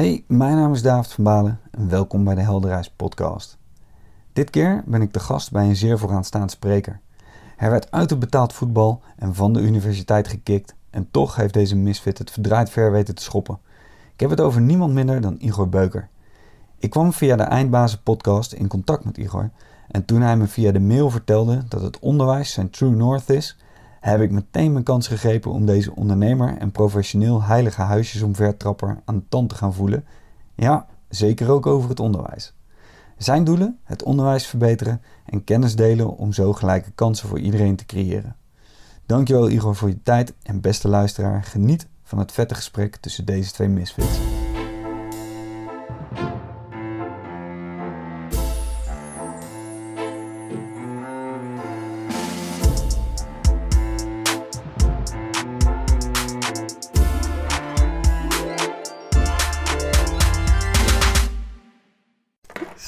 Hey, mijn naam is David van Balen en welkom bij de Helderreis podcast. Dit keer ben ik de gast bij een zeer vooraanstaand spreker. Hij werd uit het betaald voetbal en van de universiteit gekikt en toch heeft deze misfit het verdraaid ver weten te schoppen. Ik heb het over niemand minder dan Igor Beuker. Ik kwam via de Eindbazen podcast in contact met Igor en toen hij me via de mail vertelde dat het onderwijs zijn true north is, heb ik meteen mijn kans gegrepen om deze ondernemer en professioneel heilige huisjes omvertrapper aan de tand te gaan voelen. Ja, zeker ook over het onderwijs. Zijn doelen? Het onderwijs verbeteren en kennis delen om zo gelijke kansen voor iedereen te creëren. Dankjewel Igor voor je tijd en beste luisteraar, geniet van het vette gesprek tussen deze twee misfits.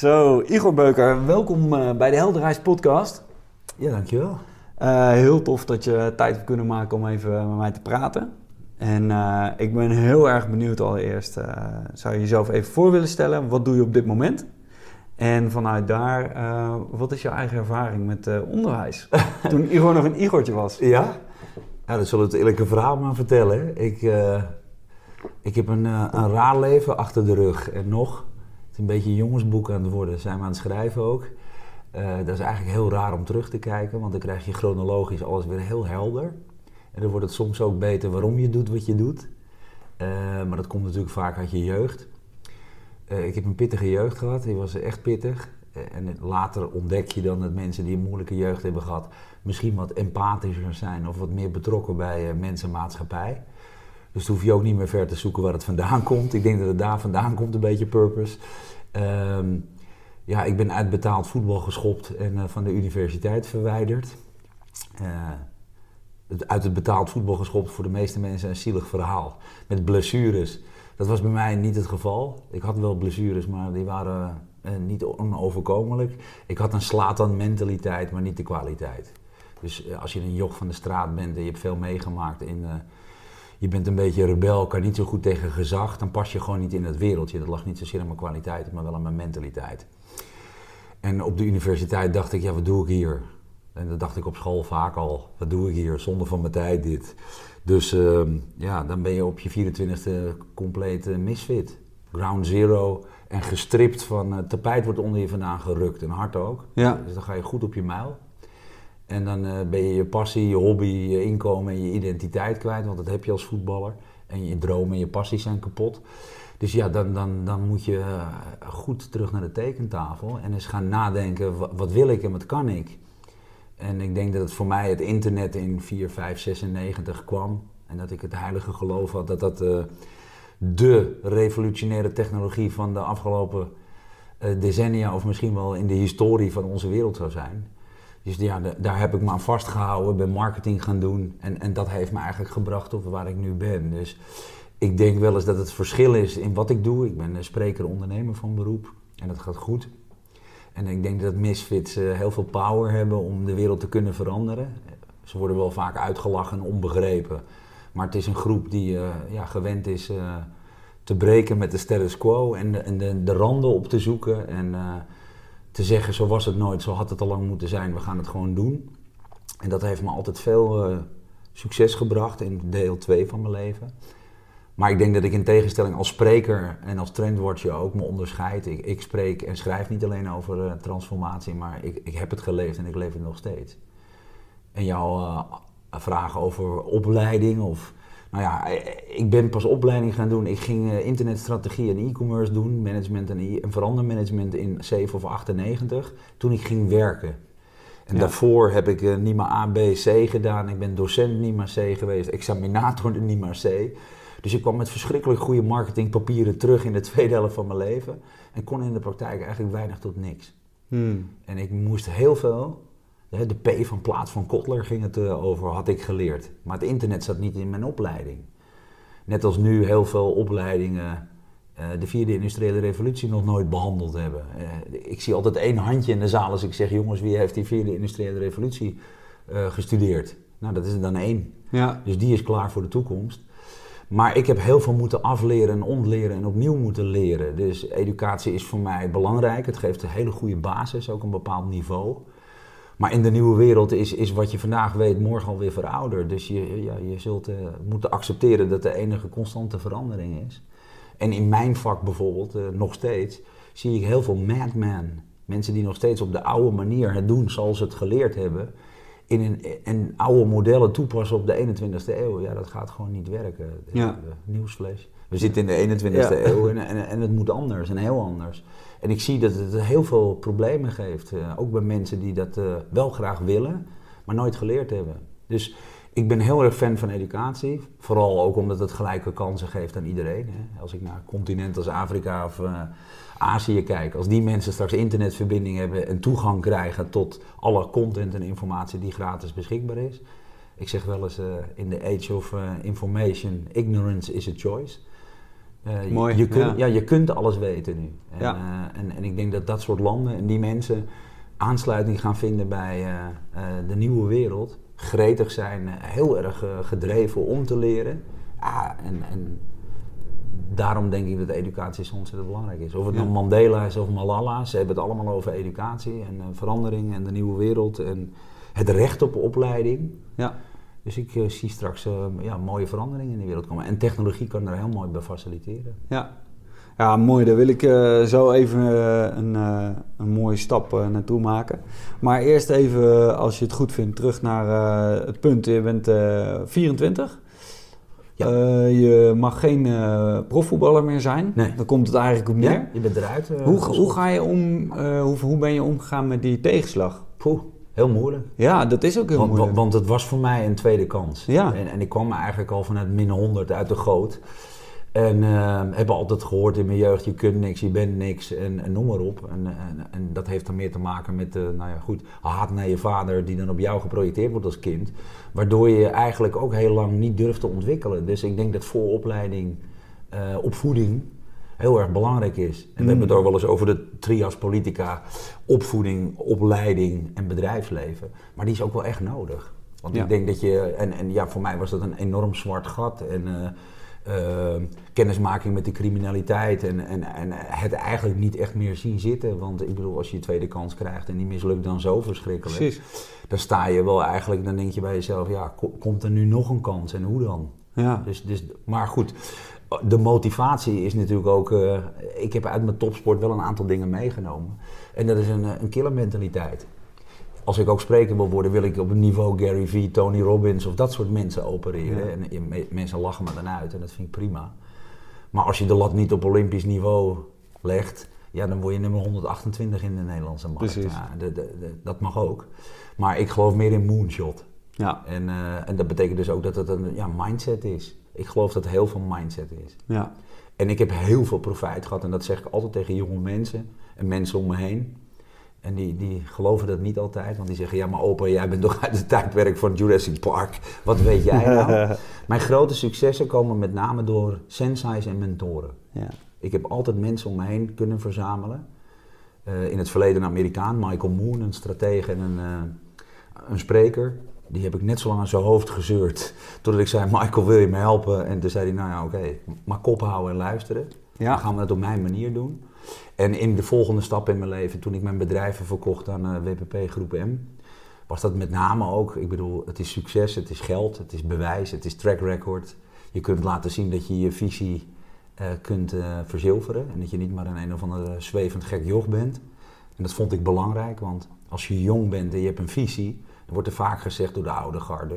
Zo, Igor Beuker, welkom uh, bij de Helderreis podcast. Ja, dankjewel. Uh, heel tof dat je tijd hebt kunnen maken om even met mij te praten. En uh, ik ben heel erg benieuwd allereerst, zou je jezelf even voor willen stellen? Wat doe je op dit moment? En vanuit daar, wat is jouw eigen ervaring met onderwijs? Toen Igor nog een Igortje was. Ja? Ja, dat zullen we het eerlijke verhaal maar vertellen. Ik, ik heb een, een raar leven achter de rug en nog is een beetje een jongensboek aan het worden. Zijn we aan het schrijven ook. Uh, dat is eigenlijk heel raar om terug te kijken, want dan krijg je chronologisch alles weer heel helder. En dan wordt het soms ook beter waarom je doet wat je doet. Uh, maar dat komt natuurlijk vaak uit je jeugd. Uh, ik heb een pittige jeugd gehad, die was echt pittig. en later ontdek je dan dat mensen die een moeilijke jeugd hebben gehad, misschien wat empathischer zijn of wat meer betrokken bij mensen en maatschappij. Dus dan hoef je ook niet meer ver te zoeken waar het vandaan komt. Ik denk dat het daar vandaan komt, een beetje purpose. Um, ja, ik ben uit betaald voetbal geschopt en uh, van de universiteit verwijderd. Het, uit het betaald voetbal geschopt voor de meeste mensen een zielig verhaal. Met blessures. Dat was bij mij niet het geval. Ik had wel blessures, maar die waren uh, niet onoverkomelijk. Ik had een slatan mentaliteit, maar niet de kwaliteit. Dus als je een joch van de straat bent en je hebt veel meegemaakt in je bent een beetje rebel, kan niet zo goed tegen gezag, dan pas je gewoon niet in het wereldje. Dat lag niet zozeer aan mijn kwaliteit, maar wel aan mijn mentaliteit. En op de universiteit dacht ik, ja, wat doe ik hier? En dat dacht ik op school vaak al, wat doe ik hier? Zonder van mijn tijd dit. Dus uh, ja, dan ben je op je 24e compleet uh, misfit. Ground zero en gestript van uh, tapijt wordt onder je vandaan gerukt en hard ook. Ja. Dus dan ga je goed op je muil. En dan uh, ben je je passie, je hobby, je inkomen en je identiteit kwijt, want dat heb je als voetballer. En je dromen en je passies zijn kapot. Dus ja, dan, dan, dan moet je uh, goed terug naar de tekentafel en eens gaan nadenken, wat, wat, wil ik en wat kan ik? En ik denk dat het voor mij het internet in 4, 5, 96 kwam. En dat ik het heilige geloof had dat dat uh, de revolutionaire technologie van de afgelopen decennia, of misschien wel in de historie van onze wereld zou zijn. Dus ja, daar heb ik me aan vastgehouden, ben marketing gaan doen. En, en dat heeft me eigenlijk gebracht tot waar ik nu ben. Dus ik denk wel eens dat het verschil is in wat ik doe. Ik ben een spreker, ondernemer van beroep. En dat gaat goed. En ik denk dat misfits uh, heel veel power hebben om de wereld te kunnen veranderen. Ze worden wel vaak uitgelachen en onbegrepen. Maar het is een groep die uh, ja, gewend is uh, te breken met de status quo en de, en de, de randen op te zoeken. En te zeggen, zo was het nooit, zo had het al lang moeten zijn, we gaan het gewoon doen. En dat heeft me altijd veel uh, succes gebracht in deel 2 van mijn leven. Maar ik denk dat ik in tegenstelling als spreker en als trendwatcher ook me onderscheid. Ik, ik spreek en schrijf niet alleen over uh, transformatie, maar ik, ik heb het geleefd en ik leef het nog steeds. En jouw uh, vragen over opleiding of nou ja, ik ben pas opleiding gaan doen. Ik ging uh, internetstrategie en e-commerce doen, management en, e en verandermanagement in 7 of 98, toen ik ging werken. En daarvoor heb ik uh, NIMA A, B, C gedaan. Ik ben docent NIMA C geweest, examinator NIMA C. Dus ik kwam met verschrikkelijk goede marketingpapieren terug in de tweede helft van mijn leven. En kon in de praktijk eigenlijk weinig tot niks. Hmm. En ik moest heel veel de P van plaats van Kotler ging het eh, over, had ik geleerd. Maar het internet zat niet in mijn opleiding. Net als nu heel veel opleidingen uh, de vierde industriële revolutie nog nooit behandeld hebben. Uh, ik zie altijd één handje in de zaal als ik zeg: jongens, wie heeft die vierde industriële revolutie gestudeerd? Nou, dat is er dan één. Ja. Dus die is klaar voor de toekomst. Maar ik heb heel veel moeten afleren en ontleren en opnieuw moeten leren. Dus educatie is voor mij belangrijk. Het geeft een hele goede basis, ook een bepaald niveau. Maar in de nieuwe wereld is, is wat je vandaag weet morgen alweer verouderd. Dus je, ja, je zult uh, moeten accepteren dat de enige constante verandering is. En in mijn vak bijvoorbeeld, uh, nog steeds, zie ik heel veel madmen. Mensen die nog steeds op de oude manier het doen zoals ze het geleerd hebben. In een, en oude modellen toepassen op de 21ste eeuw. Ja, dat gaat gewoon niet werken. Ja. Nieuwsvlees. We zitten in de 21ste Ja. eeuw en, en, en het moet anders en heel anders. En ik zie dat het heel veel problemen geeft. eh, ook bij mensen die dat eh, wel graag willen, maar nooit geleerd hebben. Dus ik ben heel erg fan van educatie. Vooral ook omdat het gelijke kansen geeft aan iedereen. Hè. Als ik naar continenten als Afrika of eh, Azië kijk. Als die mensen straks internetverbinding hebben en toegang krijgen tot alle content en informatie die gratis beschikbaar is. Ik zeg wel eens, in the age of information, ignorance is a choice. Eh, je- Mooi, je, kunt, ja. ja. je kunt alles weten nu. En, Ja. eh, en, en ik denk dat dat soort landen en die mensen aansluiting gaan vinden bij eh, de nieuwe wereld. Gretig zijn, heel erg gedreven om te leren. Ja, en, en daarom denk ik dat educatie zo ontzettend belangrijk is. Of het Ja. nou Mandela is of Malala, ze hebben het allemaal over educatie en verandering en de nieuwe wereld en het recht op opleiding. Ja. Dus ik eh, zie straks eh, ja, mooie veranderingen in de wereld komen. En technologie kan daar heel mooi bij faciliteren. Ja. Ja, mooi. Daar wil ik eh, zo even een, een mooie stap naartoe maken. Maar eerst even, als je het goed vindt, terug naar het punt. Je bent eh 24. Ja. Je mag geen profvoetballer meer zijn. Nee. Dan komt het eigenlijk op neer. Ja, je bent eruit. Hoe, hoe, ga je om, hoe, hoe ben je omgegaan met die tegenslag? Poeh, heel moeilijk. Ja, dat is ook heel Want, moeilijk. want het was voor mij een tweede kans. Ja. En, en ik kwam eigenlijk al vanuit min 100 uit de goot. En eh, heb altijd gehoord in mijn jeugd, je kunt niks, je bent niks en, en noem maar op. En, en, en dat heeft dan meer te maken met, de nou ja goed, haat naar je vader die dan op jou geprojecteerd wordt als kind. Waardoor je eigenlijk ook heel lang niet durft te ontwikkelen. Dus ik denk dat vooropleiding, eh, opvoeding heel erg belangrijk is. En we hebben het ook wel eens over de trias politica, opvoeding, opleiding en bedrijfsleven. Maar die is ook wel echt nodig. Want Ja. ik denk dat je, en, en ja, voor mij was dat een enorm zwart gat. En eh, eh, kennismaking met de criminaliteit en, en, en het eigenlijk niet echt meer zien zitten. Want ik bedoel, als je je tweede kans krijgt en die mislukt dan zo verschrikkelijk. Precies. Dan sta je wel eigenlijk, dan denk je bij jezelf, ja, ko- komt er nu nog een kans en hoe dan? Ja. Dus, dus, maar goed, de motivatie is natuurlijk ook. eh, ik heb uit mijn topsport wel een aantal dingen meegenomen. En dat is een, eh, een killermentaliteit. Als ik ook spreker wil worden, wil ik op een niveau Gary Vee, Tony Robbins of dat soort mensen opereren. Ja. En me- mensen lachen me dan uit en dat vind ik prima. Maar als je de lat niet op olympisch niveau legt, ja, dan word je nummer 128 in de Nederlandse markt. Precies. Ja, de- de- de- dat mag ook. Maar ik geloof meer in moonshot. Ja. En, eh, en dat betekent dus ook dat het een ja, mindset is. Ik geloof dat het heel veel mindset is. Ja. En ik heb heel veel profijt gehad. En dat zeg ik altijd tegen jonge mensen en mensen om me heen. En die, die geloven dat niet altijd. Want die zeggen, ja maar opa, jij bent toch uit het tijdperk van Jurassic Park. Wat weet jij nou? Mijn grote successen komen met name door sensei's en mentoren. Ja. Ik heb altijd mensen om me heen kunnen verzamelen. Eh, in het verleden een Amerikaan, Michael Moon, een stratege en een, eh, een spreker. Die heb ik net zo lang aan zijn hoofd gezeurd. Totdat ik zei, Michael wil je me helpen? En toen zei hij, nou ja oké, maar kop houden en luisteren. Ja. Dan gaan we het op mijn manier doen. En in de volgende stap in mijn leven, toen ik mijn bedrijven verkocht aan eh, WPP Groep M, was dat met name ook, ik bedoel, het is succes, het is geld, het is bewijs, het is track record. Je kunt laten zien dat je je visie eh, kunt eh, verzilveren en dat je niet maar een een of andere zwevend gek joch bent. En dat vond ik belangrijk, want als je jong bent en je hebt een visie, wordt er vaak gezegd door de oude garde.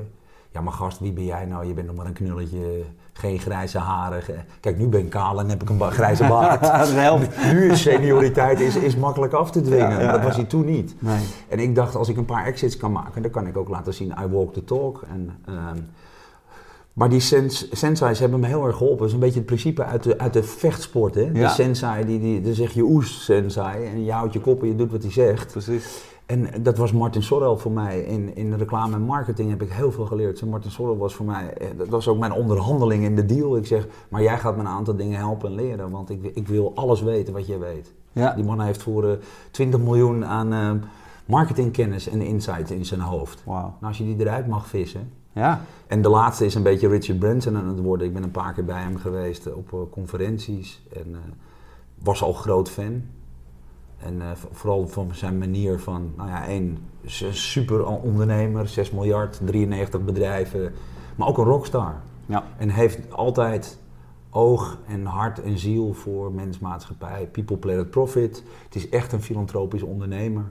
Ja, maar gast, wie ben jij nou? Je bent nog maar een knulletje, geen grijze haren. Kijk, nu ben ik kaal en heb ik een ba- grijze baard. dat helpt. Nu is senioriteit is, is makkelijk af te dwingen. Ja, ja, maar dat was hij toen niet. Nee. En ik dacht, als ik een paar exits kan maken, dan kan ik ook laten zien, I walk the talk. En, ehm, maar die sens, sensei's hebben me heel erg geholpen. Dat is een beetje het principe uit de, uit de vechtsport. Hè? De Ja. sensei, die, die, dan zeg je oes sensei. En je houdt je kop en je doet wat hij zegt. Precies. En dat was Martin Sorrell voor mij. In, in reclame en marketing heb ik heel veel geleerd. Zo Martin Sorrell was voor mij, eh, dat was ook mijn onderhandeling in de deal. Ik zeg, maar jij gaat me een aantal dingen helpen en leren. Want ik, ik wil alles weten wat jij weet. Ja. Die man heeft voor eh, 20 miljoen aan eh, marketingkennis en insight in zijn hoofd. Nou, als je die eruit mag vissen, Ja. En de laatste is een beetje Richard Branson aan het worden. Ik ben een paar keer bij hem geweest op uh, conferenties en was al groot fan. En uh, vooral van zijn manier van, nou ja, één super ondernemer, 6 miljard, 93 bedrijven, maar ook een rockstar. Ja. En heeft altijd oog en hart en ziel voor mensmaatschappij. People, planet, profit. Het is echt een filantropisch ondernemer.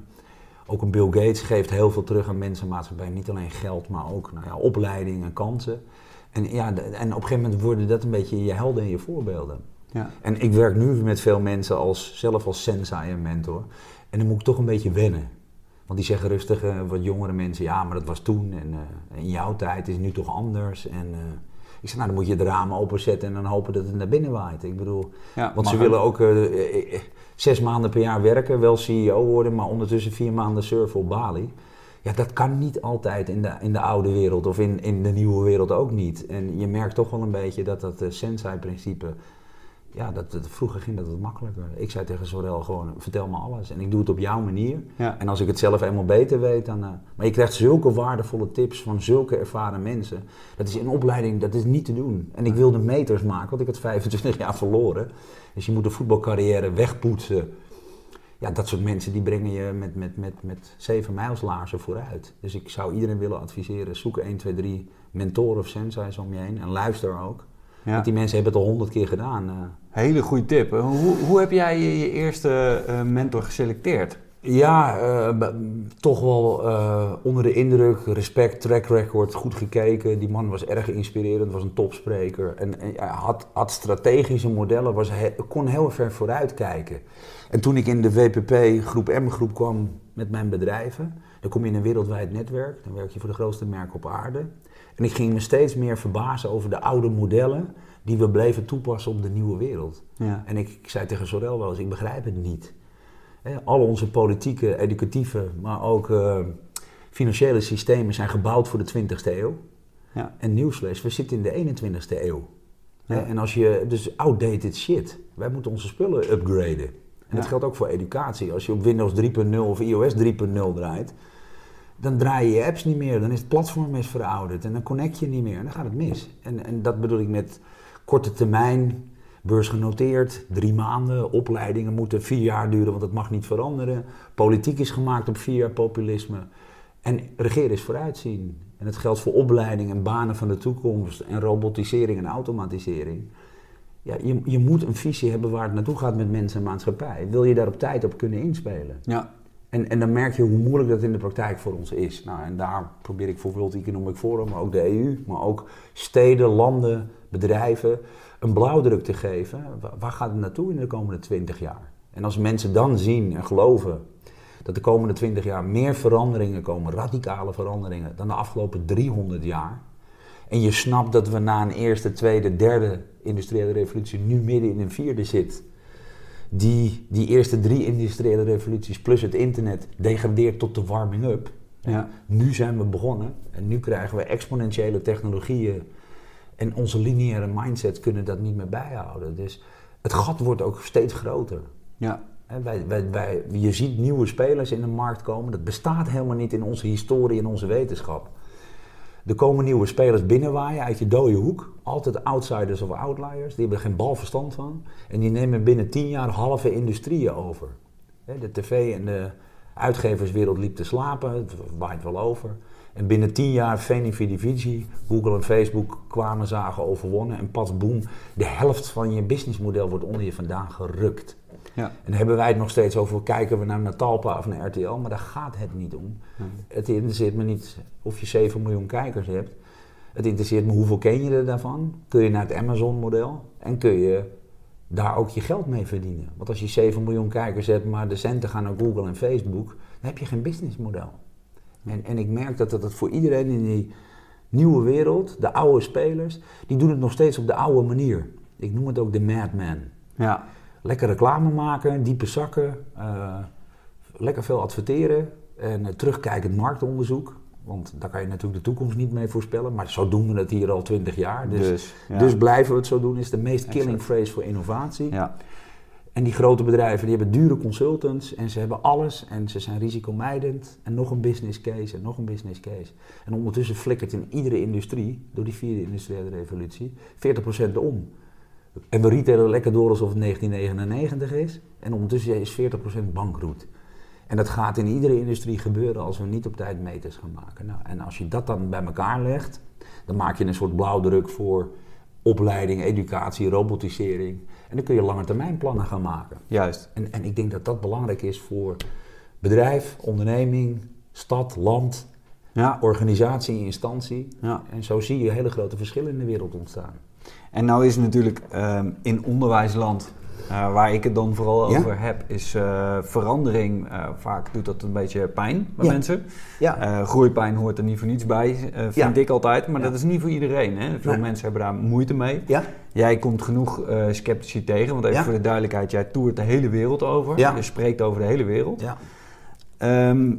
Ook een Bill Gates geeft heel veel terug aan mensenmaatschappij. Niet alleen geld, maar ook nou ja, opleiding en kansen. En, ja, en op een gegeven moment worden dat een beetje je helden en je voorbeelden. Ja. En ik werk nu met veel mensen als, zelf als sensei en mentor. En dan moet ik toch een beetje wennen. Want die zeggen rustig, uh, wat jongere mensen, ja, maar dat was toen. En uh, in jouw tijd is het nu toch anders. En uh, ik zeg, nou dan moet je de ramen openzetten en dan hopen dat het naar binnen waait. Ik bedoel, Ja, want ze willen ook eh, eh, zes maanden per jaar werken, wel CEO worden, maar ondertussen vier maanden surfen op Bali. Ja, dat kan niet altijd in de, in de oude wereld of in, in de nieuwe wereld ook niet. En je merkt toch wel een beetje dat dat sensei-principe, ja, dat, dat, vroeger ging dat wat makkelijker. Ik zei tegen Sorel gewoon, vertel me alles en ik doe het op jouw manier. Ja. En als ik het zelf eenmaal beter weet, dan... eh, maar je krijgt zulke waardevolle tips van zulke ervaren mensen. Dat is in opleiding, dat is niet te doen. En ik wilde meters maken, want ik had 25 jaar verloren. Dus je moet een voetbalcarrière wegpoetsen. Ja, dat soort mensen die brengen je met, met, met, met zeven mijlslaarzen vooruit. Dus ik zou iedereen willen adviseren, zoek 1, 2, 3 mentoren of senseis om je heen. En luister ook. Ja. Want die mensen hebben het al honderd keer gedaan. eh. Hele goede tip. Hoe, hoe heb jij je, eerste eh, mentor geselecteerd? Ja, eh, toch wel eh, onder de indruk, respect, track record, goed gekeken. Die man was erg inspirerend, was een topspreker. En, en had, had strategische modellen, was he- kon heel ver vooruit kijken. En toen ik in de WPP groep M groep kwam met mijn bedrijven, dan kom je in een wereldwijd netwerk. Dan werk je voor de grootste merken op aarde. En ik ging me steeds meer verbazen over de oude modellen die we bleven toepassen op de nieuwe wereld. Ja. En ik, ik zei tegen Sorel wel eens, ik begrijp het niet. Al onze politieke, educatieve, maar ook eh, financiële systemen zijn gebouwd voor de 20e eeuw. Ja. En nieuwslees, we zitten in de 21e eeuw. En als je, dus outdated shit. Wij moeten onze spullen upgraden. En dat geldt ook voor educatie. Als je op Windows 3.0 of iOS 3.0 draait, dan draai je je apps niet meer. Dan is het platform is verouderd en dan connect je niet meer en dan gaat het mis. En, en dat bedoel ik met korte termijn, beursgenoteerd, drie maanden, opleidingen moeten vier jaar duren, want het mag niet veranderen. Politiek is gemaakt op vier jaar populisme. En regeren is vooruitzien. En het geldt voor opleiding en banen van de toekomst en robotisering en automatisering. Ja, je, je moet een visie hebben waar het naartoe gaat met mensen en maatschappij. Wil je daar op tijd op kunnen inspelen? Ja. En, en dan merk je hoe moeilijk dat in de praktijk voor ons is. Nou, en daar probeer ik voor World Economic Forum, maar ook de EU, maar ook steden, landen, bedrijven een blauwdruk te geven. Wa- Waar gaat het naartoe in de komende 20 jaar? En als mensen dan zien en geloven dat de komende 20 jaar meer veranderingen komen, radicale veranderingen, dan de afgelopen 300 jaar. En je snapt dat we na een eerste, tweede, derde industriële revolutie nu midden in een vierde zitten die die eerste drie industriële revoluties plus het internet degradeert tot de warming-up. Ja. Nu zijn we begonnen en nu krijgen we exponentiële technologieën en onze lineaire mindset kunnen dat niet meer bijhouden. Dus het gat wordt ook steeds groter. Ja. Wij, wij, je ziet nieuwe spelers in de markt komen. Dat bestaat helemaal niet in onze historie en onze wetenschap. Er komen nieuwe spelers binnenwaaien uit je dode hoek. Altijd outsiders of outliers. Die hebben er geen bal verstand van. En die nemen binnen tien jaar halve industrieën over. De tv en de uitgeverswereld liep te slapen. Het waait wel over. En binnen tien jaar Veni Vidi Vici, Google en Facebook kwamen, zagen, overwonnen. En pas boem, de helft van je businessmodel wordt onder je vandaan gerukt. Ja. En dan hebben wij het nog steeds over, kijken we naar Natalpa of naar RTL, maar daar gaat het niet om. Het interesseert me niet of je 7 miljoen kijkers hebt. Het interesseert me hoeveel ken je er daarvan. Kun je naar het Amazon-model en kun je daar ook je geld mee verdienen. Want als je 7 miljoen kijkers hebt, maar de centen gaan naar Google en Facebook, dan heb je geen businessmodel. En, en ik merk dat dat het voor iedereen in die nieuwe wereld, de oude spelers, die doen het nog steeds op de oude manier. Ik noem het ook de madman. Ja. Lekker reclame maken, diepe zakken, eh, lekker veel adverteren en eh, terugkijkend marktonderzoek. Want daar kan je natuurlijk de toekomst niet mee voorspellen, maar zo doen we het hier al twintig jaar. Dus, Dus, ja. dus blijven we het zo doen, is de meest killing Exact. phrase voor innovatie. Ja. En die grote bedrijven die hebben dure consultants en ze hebben alles en ze zijn risicomijdend. En nog een business case en nog een business case. En ondertussen flikkert in iedere industrie, door die vierde industriële revolutie, 40% om. En we retailen lekker door alsof het 1999 is. En ondertussen is 40% bankroet. En dat gaat in iedere industrie gebeuren als we niet op tijd meters gaan maken. Nou, en als je dat dan bij elkaar legt, dan maak je een soort blauwdruk voor opleiding, educatie, robotisering. En dan kun je lange termijn plannen gaan maken. Juist. En, en ik denk dat dat belangrijk is voor bedrijf, onderneming, stad, land, Ja. organisatie, instantie. Ja. En zo zie je hele grote verschillen in de wereld ontstaan. En nou is natuurlijk ehm, in onderwijsland, eh, waar ik het dan vooral Ja? over heb, is eh, verandering. eh, vaak doet dat een beetje pijn bij Ja. mensen. Ja, groeipijn hoort er niet voor niets bij, vind Ja. ik altijd. Maar dat is niet voor iedereen. Hè? Veel mensen hebben daar moeite mee. ja, Jij komt genoeg sceptici tegen. Want even voor de duidelijkheid, jij toert de hele wereld over. Ja. Je spreekt over de hele wereld. ja. Ehm,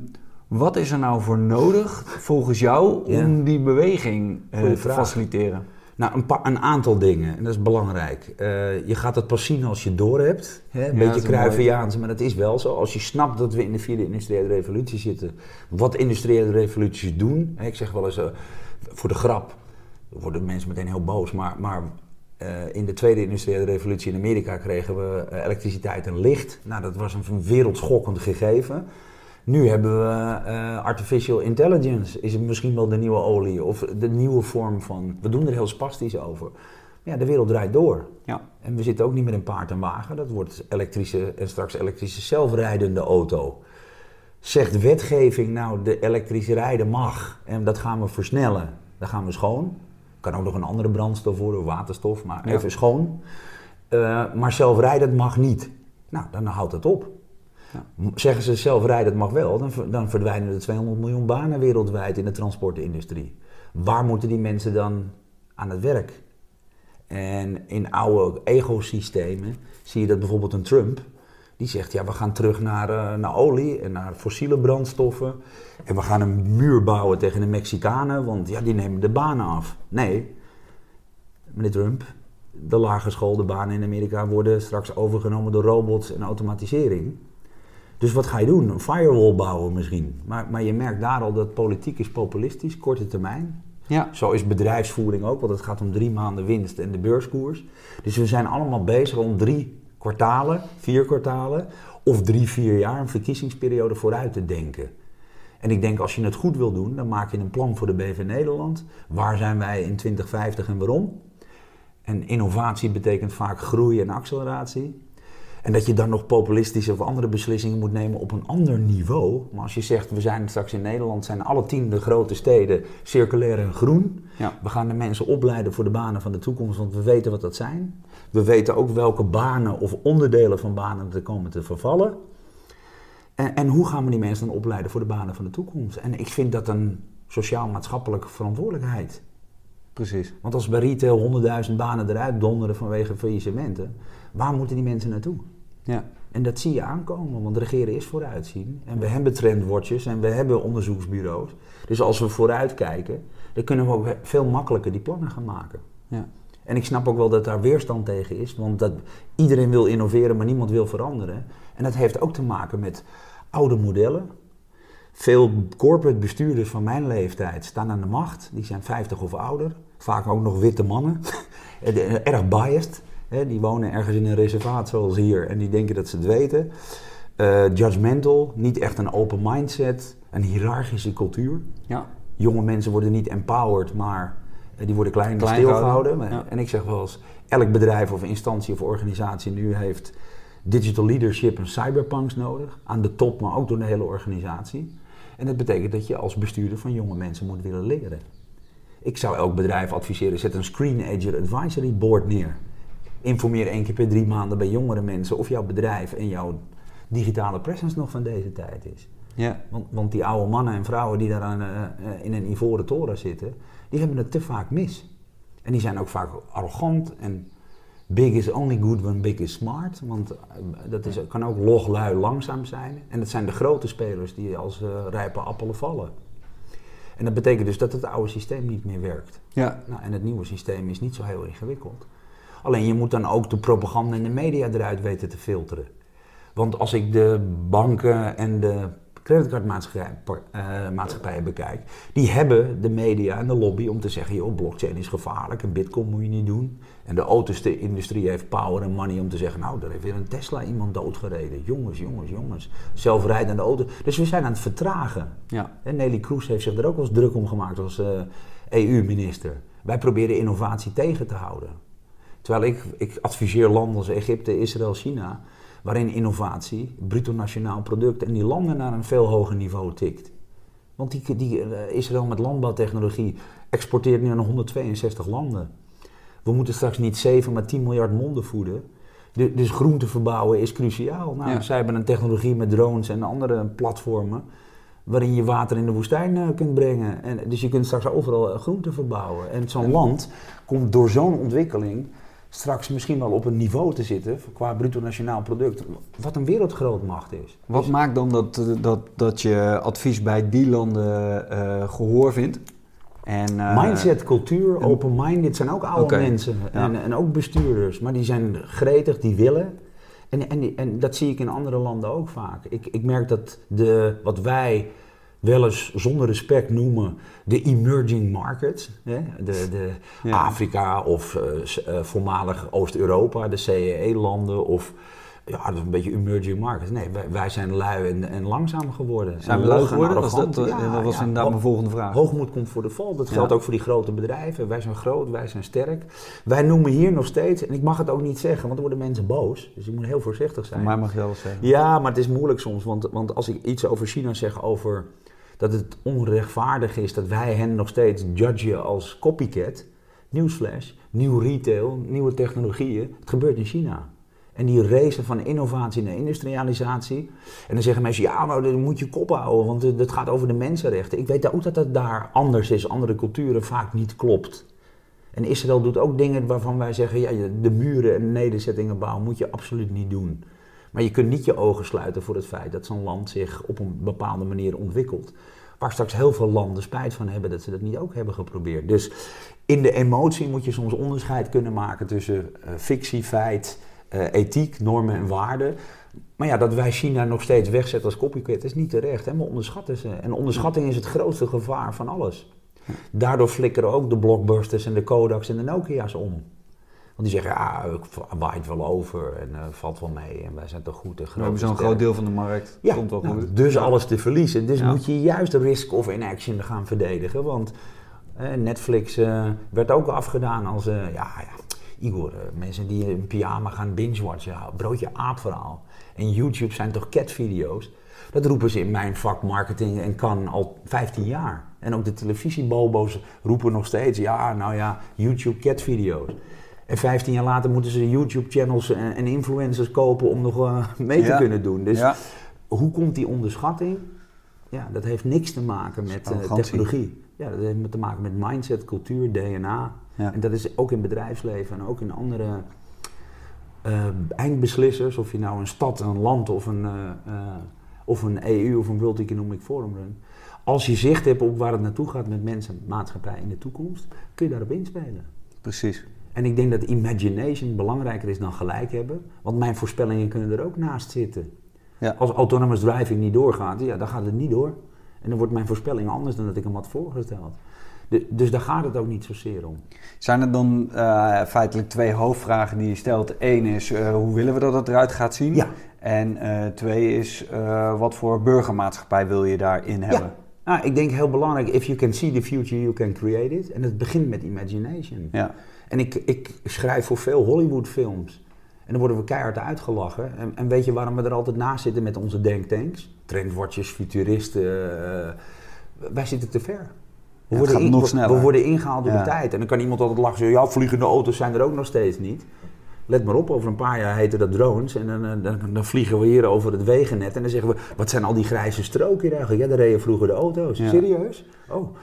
wat is er nou voor nodig, volgens jou, om die beweging te faciliteren? Nou, een, een aantal dingen, en dat is belangrijk. Eh, je gaat het pas zien als je het door hebt. Hè? Een Ja, beetje Cruyffiaans, maar dat is wel zo. Als je snapt dat we in de vierde industriële revolutie zitten. Wat industriële revoluties doen. Hè? Ik zeg wel eens, eh, voor de grap, worden mensen meteen heel boos. Maar, maar eh, in de tweede industriële revolutie in Amerika kregen we elektriciteit en licht. Nou, dat was een wereldschokkend gegeven. Nu hebben we eh, artificial intelligence. Is het misschien wel de nieuwe olie of de nieuwe vorm van. We doen er heel spastisch over. Maar ja, de wereld draait door. Ja. En we zitten ook niet met een paard en wagen. Dat wordt elektrische en straks elektrische zelfrijdende auto. Zegt wetgeving nou de elektrisch rijden mag en dat gaan we versnellen. Dan gaan we schoon. Kan ook nog een andere brandstof worden, of waterstof, maar Ja. even schoon. Eh, maar zelfrijdend mag niet. Nou, dan houdt het op. M- Zeggen ze zelfrijdend mag wel, dan, dan verdwijnen er 200 miljoen banen wereldwijd in de transportindustrie. Waar moeten die mensen dan aan het werk? En in oude ecosystemen zie je dat bijvoorbeeld een Trump, die zegt ja we gaan terug naar, eh, naar olie en naar fossiele brandstoffen. En we gaan een muur bouwen tegen de Mexicanen, want ja die nemen de banen af. Nee, meneer Trump, de laaggeschoolde banen in Amerika worden straks overgenomen door robots en automatisering. Dus wat ga je doen? Een firewall bouwen misschien. Maar, maar je merkt daar al dat politiek is populistisch, korte termijn. Ja. Zo is bedrijfsvoering ook, want het gaat om drie maanden winst en de beurskoers. Dus we zijn allemaal bezig om drie kwartalen, vier kwartalen of drie, vier jaar, een verkiezingsperiode vooruit te denken. En ik denk als je het goed wil doen, dan maak je een plan voor de BV Nederland. Waar zijn wij in 2050 en waarom? En innovatie betekent vaak groei en acceleratie. En dat je dan nog populistische of andere beslissingen moet nemen op een ander niveau. Maar als je zegt, we zijn straks in Nederland, zijn alle tien de grote steden circulair en groen. Ja. We gaan de mensen opleiden voor de banen van de toekomst, want we weten wat dat zijn. We weten ook welke banen of onderdelen van banen er komen te vervallen. En, en hoe gaan we die mensen dan opleiden voor de banen van de toekomst? En ik vind dat een sociaal-maatschappelijke verantwoordelijkheid. Precies. Want als bij retail 100.000 banen eruit donderen vanwege faillissementen, waar moeten die mensen naartoe? Ja. En dat zie je aankomen, want regeren is vooruitzien. En we hebben trendwatches en we hebben onderzoeksbureaus. Dus als we vooruit kijken, dan kunnen we ook veel makkelijker die plannen gaan maken. Ja. En ik snap ook wel dat daar weerstand tegen is, want dat, iedereen wil innoveren, maar niemand wil veranderen. En dat heeft ook te maken met oude modellen. Veel corporate bestuurders van mijn leeftijd staan aan de macht, die zijn 50 of ouder. Vaak ook nog witte mannen, erg biased. Hè, die wonen ergens in een reservaat zoals hier en die denken dat ze het weten. Eh, judgmental, niet echt een open mindset, een hiërarchische cultuur. Ja. Jonge mensen worden niet empowered, maar eh, die worden klein, Klein stilgehouden. ja. En ik zeg wel eens, elk bedrijf of instantie of organisatie nu heeft digital leadership en cyberpunks nodig. Aan de top, maar ook door de hele organisatie. En dat betekent dat je als bestuurder van jonge mensen moet willen leren. Ik zou elk bedrijf adviseren, zet een Screen Ager Advisory Board neer. Informeer één keer per drie maanden bij jongere mensen of jouw bedrijf en jouw digitale presence nog van deze tijd is. Ja. Want, want die oude mannen en vrouwen die daar aan, eh, eh, in een ivoren toren zitten, die hebben het te vaak mis. En die zijn ook vaak arrogant en big is only good when big is smart. Want eh, dat is, kan ook loglui langzaam zijn. En dat zijn de grote spelers die als rijpe appelen vallen. En dat betekent dus dat het oude systeem niet meer werkt. Ja. Nou, en het nieuwe systeem is niet zo heel ingewikkeld. Alleen je moet dan ook de propaganda en de media eruit weten te filteren. Want als ik de banken en de creditcardmaatschappijen bekijk, die hebben de media en de lobby om te zeggen, joh, blockchain is gevaarlijk en bitcoin moet je niet doen. En de auto's-industrie heeft power en money om te zeggen, nou, daar heeft weer een Tesla iemand doodgereden. Jongens, jongens, jongens. Zelfrijdende auto. Dus we zijn aan het vertragen. Ja. En Nelly Kroes heeft zich er ook wel eens druk om gemaakt als EU-minister. Wij proberen innovatie tegen te houden. Terwijl ik, ik adviseer landen als Egypte, Israël, China, waarin innovatie, bruto nationaal product en die landen naar een veel hoger niveau tikt. Want die, die, uh, Israël met landbouwtechnologie exporteert nu naar 162 landen. We moeten straks niet 7, maar 10 miljard monden voeden. De, dus groente verbouwen is cruciaal. Nou, Ja. Zij hebben een technologie met drones en andere platformen waarin je water in de woestijn eh, kunt brengen. En, dus je kunt straks overal eh, groenten verbouwen. En zo'n land komt door zo'n ontwikkeling straks misschien wel op een niveau te zitten qua bruto nationaal product, wat een wereldgrootmacht is. Wat Dus- maakt dan dat, eh, dat, dat je advies bij die landen eh, gehoor vindt? En, eh, Mindset, cultuur, en- open-minded zijn ook oude mensen. ja. En, en ook bestuurders. Maar die zijn gretig, die willen. En, en, en dat zie ik in andere landen ook vaak. Ik, ik merk dat de, wat wij wel eens zonder respect noemen de emerging markets. Hè? De, de Ja. Afrika of eh, eh, voormalig Oost-Europa, de CEE-landen of... Ja, dat is een beetje emerging markets. Nee, wij, wij zijn lui en, en langzaam geworden. zijn we lui geworden? Was dat, eh, Ja, dat was ja. inderdaad mijn volgende vraag. Hoogmoed komt voor de val. Dat geldt ook voor die grote bedrijven. Wij zijn groot, wij zijn sterk. Wij noemen hier nog steeds, en ik mag het ook niet zeggen, want dan worden mensen boos. Dus je moet heel voorzichtig zijn. Mij mag je wel zeggen. Ja, maar het is moeilijk soms. Want, want als ik iets over China zeg over dat het onrechtvaardig is dat wij hen nog steeds judgen als copycat. Nieuwsflash, nieuw retail, nieuwe technologieën. Het gebeurt in China. En die race van innovatie naar industrialisatie. En dan zeggen mensen, ja, maar dan moet je kop houden, want het gaat over de mensenrechten. Ik weet ook dat het daar anders is, andere culturen vaak niet klopt. En Israël doet ook dingen waarvan wij zeggen, ja, de muren en nederzettingen bouwen moet je absoluut niet doen. Maar je kunt niet je ogen sluiten voor het feit dat zo'n land zich op een bepaalde manier ontwikkelt. Waar straks heel veel landen spijt van hebben dat ze dat niet ook hebben geprobeerd. Dus in de emotie moet je soms onderscheid kunnen maken tussen eh, fictie, feit, eh, ethiek, normen en waarden. Maar ja, dat wij China nog steeds wegzetten als copycat is niet terecht. Hè? We onderschatten ze. En onderschatting is het grootste gevaar van alles. Daardoor flikkeren ook de blockbusters en de Kodaks en de Nokia's om. Want die zeggen, ja, het waait wel over en eh, valt wel mee en wij zijn toch goed en groot. We hebben en zo'n groot deel van de markt. Ja, Komt wel nou, goed. dus Ja. alles te verliezen. Dus Ja. moet je juist de risk of inaction gaan verdedigen. Want eh, Netflix eh, werd ook afgedaan als, ja, ja, Igor, mensen die in pyjama gaan binge-watchen, ja, broodje aapverhaal. En YouTube zijn toch catvideo's? Dat roepen ze in mijn vak marketing en kan al 15 jaar. En ook de televisiebobo's roepen nog steeds, ja, nou ja, YouTube catvideo's. En 15 jaar later moeten ze YouTube-channels en, en influencers kopen om nog eh, mee te Ja. kunnen doen. Dus ja. hoe komt die onderschatting? Ja, dat heeft niks te maken met eh, technologie. Ja, dat heeft te maken met mindset, cultuur, DNA. Ja. En dat is ook in bedrijfsleven en ook in andere eh, eindbeslissers. Of je nou een stad, een land of een, of een EU of een World Economic Forum runt. Als je zicht hebt op waar het naartoe gaat met mensen, maatschappij in de toekomst, kun je daarop inspelen. Precies. En ik denk dat imagination belangrijker is dan gelijk hebben. Want mijn voorspellingen kunnen er ook naast zitten. Ja. Als autonomous driving niet doorgaat, ja, dan gaat het niet door. En dan wordt mijn voorspelling anders dan dat ik hem had voorgesteld. De- dus daar gaat het ook niet zozeer om. Zijn er dan eh, feitelijk twee hoofdvragen die je stelt? Eén is, eh, hoe willen we dat het eruit gaat zien? Ja. En eh, twee is, wat voor burgermaatschappij wil je daarin hebben? Nou, ik denk heel belangrijk, if you can see the future, you can create it. En het begint met imagination. Ja. En ik, ik schrijf voor veel Hollywood-films. En dan worden we keihard uitgelachen. En, en weet je waarom we er altijd naast zitten met onze denktanks? Trendwatchers, futuristen. eh, wij zitten te ver. We, in- nog we- worden ingehaald door Ja. de tijd. En dan kan iemand altijd lachen. Zeggen, ja, vliegende auto's zijn er ook nog steeds niet. Let maar op, over een paar jaar heten dat drones. En dan, eh, dan, dan vliegen we hier over het wegennet. En dan zeggen we, wat zijn al die grijze stroken hier eigenlijk? Ja, daar reden vroeger de auto's. Serieus? Oh.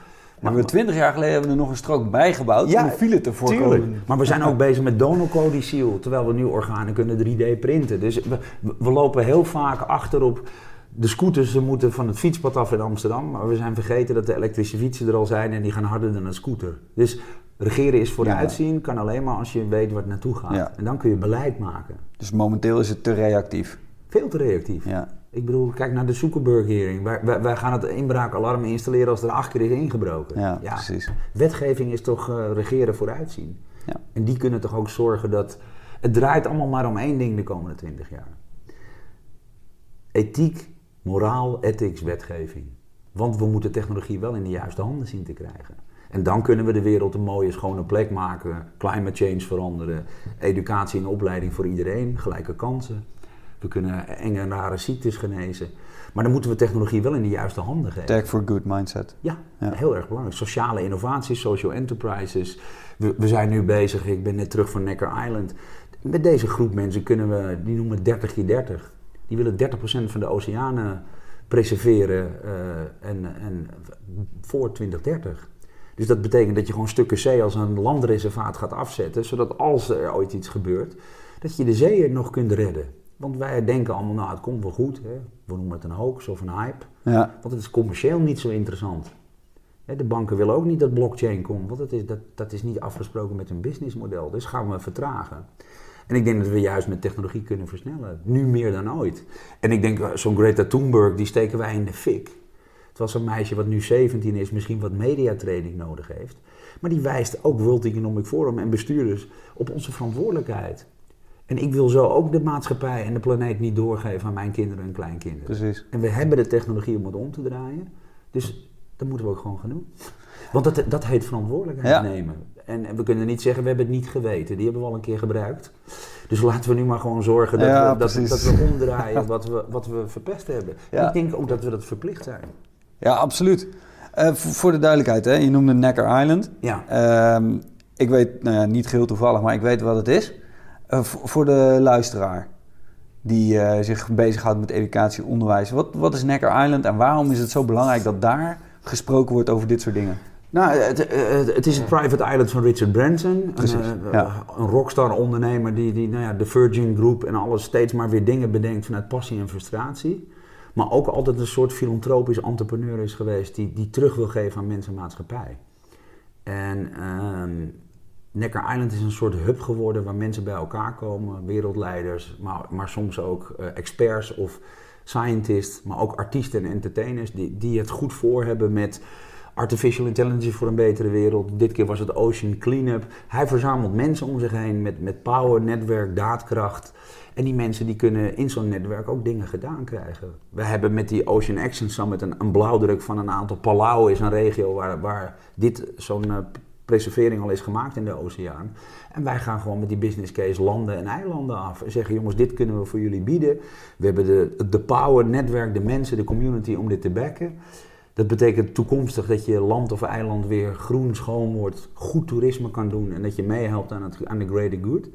Maar we twintig jaar geleden hebben we er nog een strook bijgebouwd Ja, om de file te voorkomen. Tuurlijk. Maar we zijn ook bezig met donocodiciel, terwijl we nu organen kunnen 3D printen. Dus we, we lopen heel vaak achter op de scooters. Ze moeten van het fietspad af in Amsterdam. Maar we zijn vergeten dat de elektrische fietsen er al zijn en die gaan harder dan een scooter. Dus Regeren is vooruitzien, kan alleen maar als je weet waar het naartoe gaat. Ja. En dan kun je beleid maken. Dus momenteel is het te reactief. Veel te reactief. Ja, Ik bedoel, kijk naar de Zuckerberg-hering. Wij, wij, wij gaan het inbraakalarm installeren als er acht keer is ingebroken. ja, precies. Wetgeving is toch eh, regeren vooruitzien. Ja. En die kunnen toch ook zorgen dat... Het draait allemaal maar om één ding de komende twintig jaar. Ethiek, moraal, ethics, wetgeving. Want we moeten technologie wel in de juiste handen zien te krijgen. En dan kunnen we de wereld een mooie, schone plek maken. Climate change veranderen. Educatie en opleiding voor iedereen. Gelijke kansen. We kunnen enge en rare ziektes genezen. Maar dan moeten we technologie wel in de juiste handen geven. Tech for good mindset. Ja, Ja. heel erg belangrijk. Sociale innovaties, social enterprises. We, we zijn nu bezig, ik ben net terug van Necker Island. Met deze groep mensen kunnen we, die noemen het 30 keer 30. Die willen 30% van de oceanen preserveren eh, en, en voor 2030. Dus dat betekent dat je gewoon stukken zee als een landreservaat gaat afzetten, zodat als er ooit iets gebeurt, dat je de zeeën nog kunt redden. Want wij denken allemaal, nou het komt wel goed, hè? we noemen het een hoax of een hype. Ja, Want het is commercieel niet zo interessant. De banken willen ook niet dat blockchain komt, want dat is, dat, dat is niet afgesproken met hun businessmodel. Dus gaan we vertragen. En ik denk dat we juist met technologie kunnen versnellen. Nu meer dan ooit. En ik denk, eh, zo'n Greta Thunberg, die steken wij in de fik. Het was een meisje wat nu 17 is, misschien wat mediatraining nodig heeft. Maar die wijst ook World Economic Forum en bestuurders op onze verantwoordelijkheid. En ik wil zo ook de maatschappij en de planeet niet doorgeven aan mijn kinderen en kleinkinderen. precies. En we hebben de technologie om het om te draaien. Dus dat moeten we ook gewoon gaan doen. Want dat, dat heet verantwoordelijkheid Ja. nemen. En, we kunnen niet zeggen, we hebben het niet geweten. Die hebben we al een keer gebruikt. Dus laten we nu maar gewoon zorgen dat, Ja, we, dat, dat we omdraaien wat we, wat we verpest hebben. Ja. ik denk ook dat we dat verplicht zijn. Ja, absoluut. Eh, voor de duidelijkheid, hè? je noemde Necker Island. Ja, Ehm, ik weet, nou ja, niet geheel toevallig, maar ik weet wat het is. Eh, voor de luisteraar die eh, zich bezighoudt met educatie en onderwijs. Wat, wat is Necker Island en waarom is het zo belangrijk dat daar gesproken wordt over dit soort dingen? Nou, het, het, het is het Private Island van Richard Branson. Precies, Een, eh, ja. een rockstar ondernemer die, die nou ja, de Virgin Group en alles steeds maar weer dingen bedenkt vanuit passie en frustratie. Maar ook altijd een soort filantropisch entrepreneur is geweest die, die terug wil geven aan mensen en maatschappij. En ehm Necker Island is een soort hub geworden waar mensen bij elkaar komen, wereldleiders, maar, maar soms ook eh, experts of scientists, maar ook artiesten en entertainers die, die het goed voor hebben met artificial intelligence voor een betere wereld. Dit keer was het Ocean Cleanup. Hij verzamelt mensen om zich heen met, met power, netwerk, daadkracht. En die mensen die kunnen in zo'n netwerk ook dingen gedaan krijgen. We hebben met die Ocean Action Summit een, een blauwdruk van een aantal. Palau is een regio waar, waar dit zo'n eh, preservering al is gemaakt in de oceaan. En wij gaan gewoon met die business case landen en eilanden af. En zeggen, jongens, dit kunnen we voor jullie bieden. We hebben de, de power, netwerk, de mensen, de community om dit te backen. Dat betekent toekomstig dat je land of eiland weer groen, schoon wordt, goed toerisme kan doen en dat je meehelpt aan, het, aan de greater good.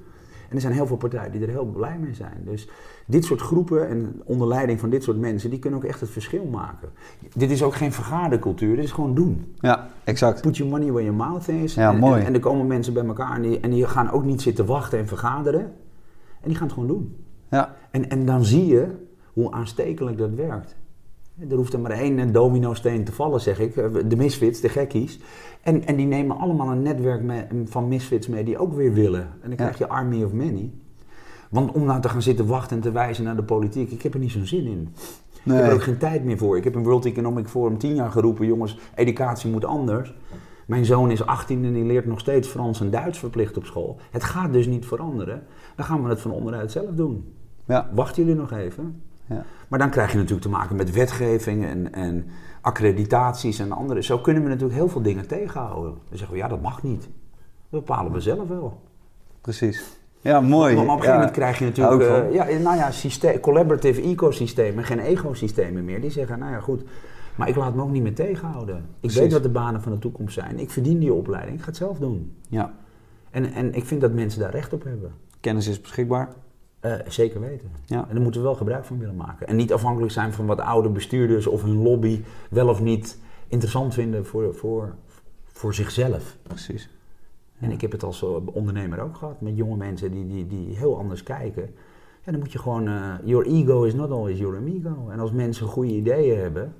En er zijn heel veel partijen die er heel blij mee zijn. Dus dit soort groepen en onder leiding van dit soort mensen, die kunnen ook echt het verschil maken. Dit is ook geen vergadercultuur, dit is gewoon doen. Ja, exact. Put your money where your mouth is. Ja, en, mooi. En, en er komen mensen bij elkaar en die, en die gaan ook niet zitten wachten en vergaderen. En die gaan het gewoon doen. Ja, En, en dan zie je hoe aanstekelijk dat werkt. Er hoeft er maar één domino-steen te vallen, zeg ik. De misfits, de gekkies. En, en die nemen allemaal een netwerk mee- van misfits mee die ook weer willen. En dan krijg je army of many. Want om nou te gaan zitten wachten en te wijzen naar de politiek, ik heb er niet zo'n zin in. Ik heb er nee. ook geen tijd meer voor. Ik heb een World Economic Forum tien jaar geroepen, jongens, educatie moet anders. Mijn zoon is 18 en die leert nog steeds Frans en Duits verplicht op school. Het gaat dus niet veranderen. Dan gaan we het van onderuit zelf doen. Ja, Wachten jullie nog even? Ja. Maar dan krijg je natuurlijk te maken met wetgeving en, en accreditaties en andere. Zo kunnen we natuurlijk heel veel dingen tegenhouden. Dan zeggen we, ja, dat mag niet. Dat bepalen we zelf wel. precies. Ja, mooi. Maar op een gegeven Ja. moment krijg je natuurlijk eh, ja, nou ja, systeem, collaborative ecosystemen, geen ecosystemen meer. Die zeggen, nou ja, goed, maar ik laat me ook niet meer tegenhouden. Ik Precies. weet wat de banen van de toekomst zijn. Ik verdien die opleiding, ik ga het zelf doen. Ja, En, en ik vind dat mensen daar recht op hebben. kennis is beschikbaar. Eh, zeker weten. Ja. En daar moeten we wel gebruik van willen maken. En niet afhankelijk zijn van wat oude bestuurders of hun lobby wel of niet interessant vinden voor, voor, voor zichzelf. Precies. En ik heb het als eh, ondernemer ook gehad met jonge mensen die, die, die heel anders kijken. Ja, dan moet je gewoon, eh, your ego is not always your amigo. En als mensen goede ideeën hebben,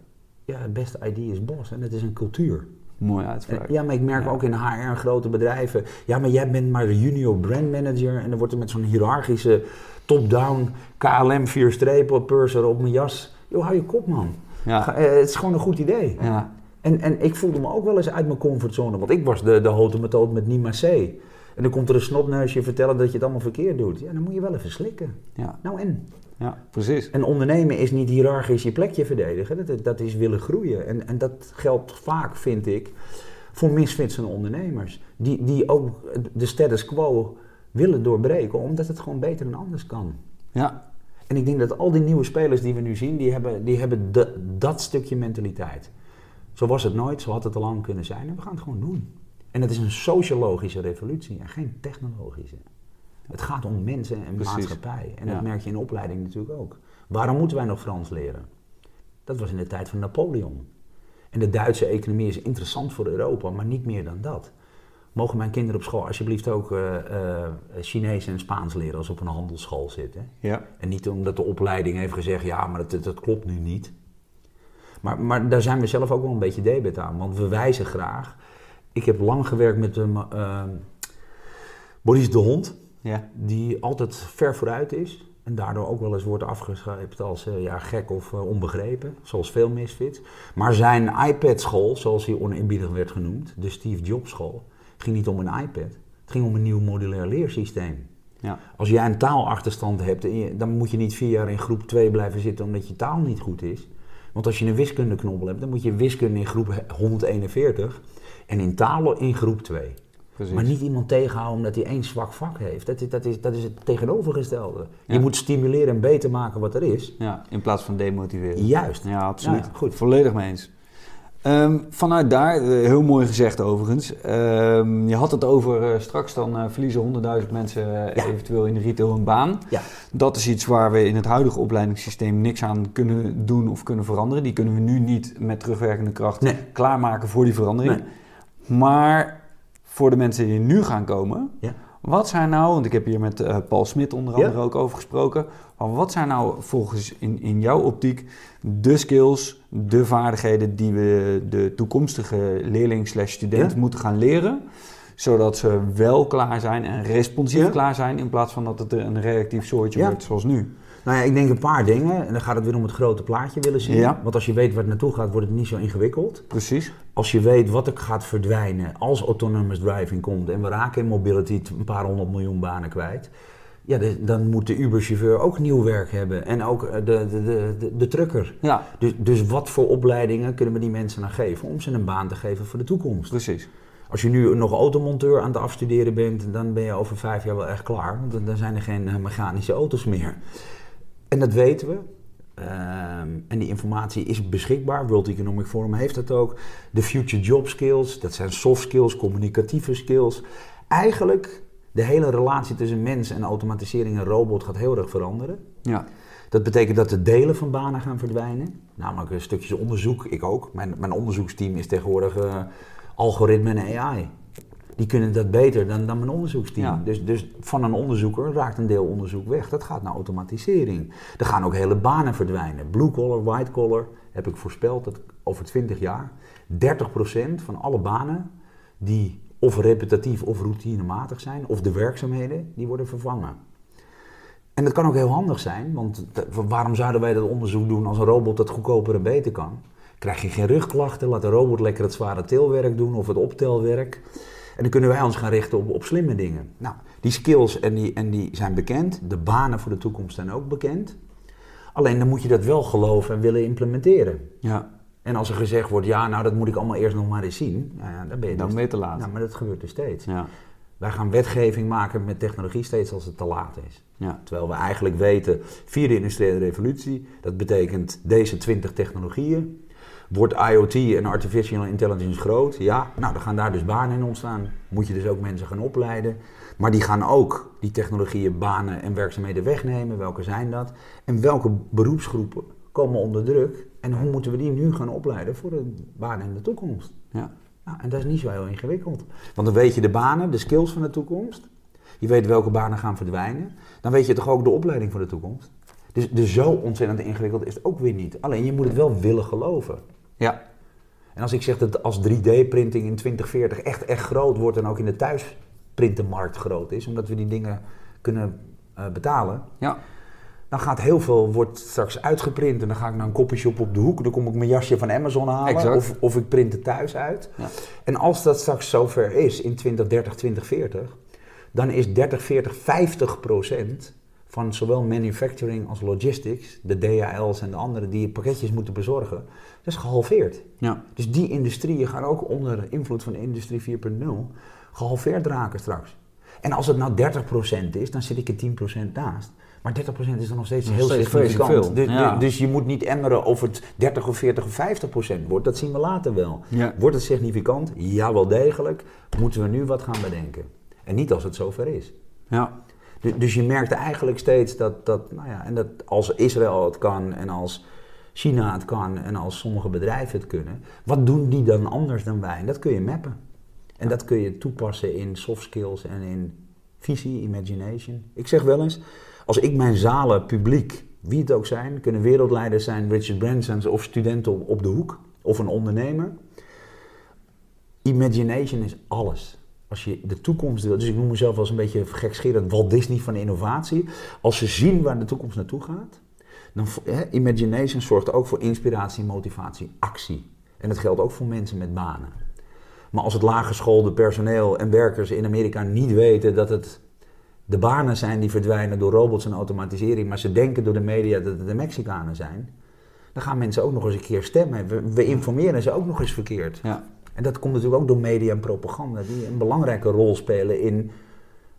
ja, het beste idee is bos. En het is een cultuur. Mooie uitspraak. Ja, maar ik merk Ja. ook in HR en grote bedrijven. Ja, maar jij bent maar de junior brand manager. En dan wordt er met zo'n hiërarchische top-down KLM vier strepen purser op mijn jas. Joh, hou je kop man. Ja. Ga- eh, het is gewoon een goed idee. Ja. En, en ik voelde me ook wel eens uit mijn comfortzone. Want ik was de, de houten methode met Nima C. En dan komt er een snotneusje vertellen dat je het allemaal verkeerd doet. Ja, dan moet je wel even slikken. Ja. Nou en? Ja, precies. En ondernemen is niet hiërarchisch je plekje verdedigen. Dat, dat is willen groeien. En, en dat geldt vaak, vind ik, voor misfitsende ondernemers. Die, die ook de status quo willen doorbreken, omdat het gewoon beter en anders kan. Ja, En ik denk dat al die nieuwe spelers die we nu zien, die hebben, die hebben dat- dat stukje mentaliteit. Zo was het nooit, zo had het al lang kunnen zijn. En we gaan het gewoon doen. En het is een sociologische revolutie en geen technologische. Het gaat om mensen en Precies. maatschappij. En Ja. dat merk je in de opleiding natuurlijk ook. Waarom moeten wij nog Frans leren? Dat was in de tijd van Napoleon. En de Duitse economie is interessant voor Europa, maar niet meer dan dat. Mogen mijn kinderen op school alsjeblieft ook eh, eh, Chinees en Spaans leren als ze op een handelsschool zitten? ja, En niet omdat de opleiding heeft gezegd, ja, maar dat, dat klopt nu niet. Maar, maar daar zijn we zelf ook wel een beetje debet aan, want we wijzen graag. Ik heb lang gewerkt met uh, uh, Boris de Hond, ja, die altijd ver vooruit is. En daardoor ook wel eens wordt afgeschreven als uh, ja, gek of uh, onbegrepen, zoals veel misfits. Maar zijn iPad-school, zoals hij oneerbiedig werd genoemd, de Steve Jobs school, ging niet om een iPad. Het ging om een nieuw modulair leersysteem. ja, Als jij een taalachterstand hebt, dan moet je niet vier jaar in groep 2 blijven zitten omdat je taal niet goed is. Want als je een wiskundeknobbel hebt, dan moet je wiskunde in groep 141 en in talen in groep 2. Precies. Maar niet iemand tegenhouden omdat hij één zwak vak heeft. Dat is, dat is, dat is het tegenovergestelde. Je moet stimuleren en beter maken wat er is. Ja, in plaats van demotiveren. Juist. Ja, absoluut. Ja, goed. Volledig mee eens. Ehm, vanuit daar, eh, heel mooi gezegd overigens. Ehm, je had het over eh, straks dan eh, verliezen 100.000 mensen Ja. eventueel in de retail een baan. Ja. Dat is iets waar we in het huidige opleidingssysteem niks aan kunnen doen of kunnen veranderen. Die kunnen we nu niet met terugwerkende kracht Nee. klaarmaken voor die verandering. Maar voor de mensen die nu gaan komen, Ja. wat zijn nou, want ik heb hier met eh, Paul Smit onder Ja. andere ook over gesproken, maar wat zijn nou volgens in, in jouw optiek de skills, de vaardigheden die we de toekomstige leerling slash student Ja. moeten gaan leren, zodat ze wel klaar zijn en responsief klaar zijn in plaats van dat het een reactief soortje wordt zoals nu. Nou ja, ik denk een paar dingen. En dan gaat het weer om het grote plaatje willen zien. Ja. Want als je weet waar het naartoe gaat, wordt het niet zo ingewikkeld. Precies. Als je weet wat er gaat verdwijnen als autonomous driving komt en we raken in mobility een paar honderd miljoen banen kwijt. Ja, de- dan moet de Uber-chauffeur ook nieuw werk hebben. En ook eh, de, de, de, de, de trucker. Ja, Dus, dus wat voor opleidingen kunnen we die mensen nou geven om ze een baan te geven voor de toekomst? precies. Als je nu nog automonteur aan het afstuderen bent, dan ben je over vijf jaar wel echt klaar. Want dan- dan zijn er geen eh, mechanische auto's meer. En dat weten we. Ehm, en die informatie is beschikbaar. World Economic Forum heeft dat ook. De Future Job Skills, dat zijn soft skills, communicatieve skills. Eigenlijk, de hele relatie tussen mens en automatisering en robot gaat heel erg veranderen. Ja, Dat betekent dat de delen van banen gaan verdwijnen. Namelijk een stukjes onderzoek, ik ook. Mijn, mijn onderzoeksteam is tegenwoordig eh, algoritme en AI. Die kunnen dat beter dan, dan mijn onderzoeksteam. Ja. Dus, dus van een onderzoeker raakt een deel onderzoek weg. Dat gaat naar automatisering. Er gaan ook hele banen verdwijnen. Blue collar, white collar, heb ik voorspeld dat over 20 jaar 30% van alle banen die of repetitief of routinematig zijn, of de werkzaamheden, die worden vervangen. En dat kan ook heel handig zijn, want waarom zouden wij dat onderzoek doen als een robot dat goedkoper en beter kan? Krijg je geen rugklachten, laat de robot lekker het zware tilwerk doen of het optelwerk. En dan kunnen wij ons gaan richten op, op slimme dingen. Nou, die skills en die, en die zijn bekend, de banen voor de toekomst zijn ook bekend. Alleen dan moet je dat wel geloven en willen implementeren. ja. En als er gezegd wordt, ja, nou dat moet ik allemaal eerst nog maar eens zien, nou ja, dan ben je dan ben je te laat. Nou, maar dat gebeurt er steeds. Ja, Wij gaan wetgeving maken met technologie steeds als het te laat is. ja, Terwijl we eigenlijk weten, vierde industriële revolutie, dat betekent deze 20 technologieën. Wordt IoT en artificial intelligence groot? Ja, nou dan gaan daar dus banen in ontstaan. Moet je dus ook mensen gaan opleiden. Maar die gaan ook die technologieën, banen en werkzaamheden wegnemen. Welke zijn dat? En welke beroepsgroepen komen onder druk? En hoe moeten we die nu gaan opleiden voor de banen in de toekomst? ja. Nou, en dat is niet zo heel ingewikkeld. Want dan weet je de banen, de skills van de toekomst. Je weet welke banen gaan verdwijnen. Dan weet je toch ook de opleiding voor de toekomst. Dus, dus zo ontzettend ingewikkeld is het ook weer niet. Alleen je moet het wel willen geloven. Ja. En als ik zeg dat als 3D-printing in 2040 echt, echt groot wordt en ook in de thuisprintenmarkt groot is, omdat we die dingen kunnen eh, betalen, Ja. dan gaat heel veel wordt straks uitgeprint en dan ga ik naar een koffieshop op de hoek, dan kom ik mijn jasje van Amazon halen Exact. of, of ik print het thuis uit. Ja. En als dat straks zover is in 2030, 2040, dan is 30, 40, 50 procent van zowel manufacturing als logistics, de DHL's en de anderen die pakketjes moeten bezorgen, dat is gehalveerd. Ja. Dus die industrieën gaan ook onder invloed van Industrie 4.0 gehalveerd raken straks. En als het nou 30% is, dan zit ik er 10% naast. Maar 30% is dan nog steeds Nog heel steeds significant. Dus, ja. dus je moet niet emmeren of het 30 of 40 of 50% wordt. Dat zien we later wel. Ja. Wordt het significant? Ja, wel degelijk. Moeten we nu wat gaan bedenken. En niet als het zover is. Ja. Du- Dus je merkt eigenlijk steeds dat, dat, nou ja, en dat als Israël het kan en als China het kan en als sommige bedrijven het kunnen, wat doen die dan anders dan wij? En dat kun je mappen. En dat kun je toepassen in soft skills en in visie, imagination. Ik zeg wel eens, als ik mijn zalen, publiek, wie het ook zijn, kunnen wereldleiders zijn, Richard Bransons of studenten op, de hoek of een ondernemer. Imagination is alles. Als je de toekomst wil, dus ik noem mezelf eens een beetje gekscherend Walt Disney van innovatie. Als ze zien waar de toekomst naartoe gaat, dan imagination zorgt ook voor inspiratie, motivatie, actie. En dat geldt ook voor mensen met banen. Maar als het laaggeschoolde personeel en werkers in Amerika niet weten dat het de banen zijn die verdwijnen door robots en automatisering, maar ze denken door de media dat het de Mexicanen zijn, dan gaan mensen ook nog eens een keer stemmen. We, we informeren ze ook nog eens verkeerd. Ja. En dat komt natuurlijk ook door media en propaganda, die een belangrijke rol spelen in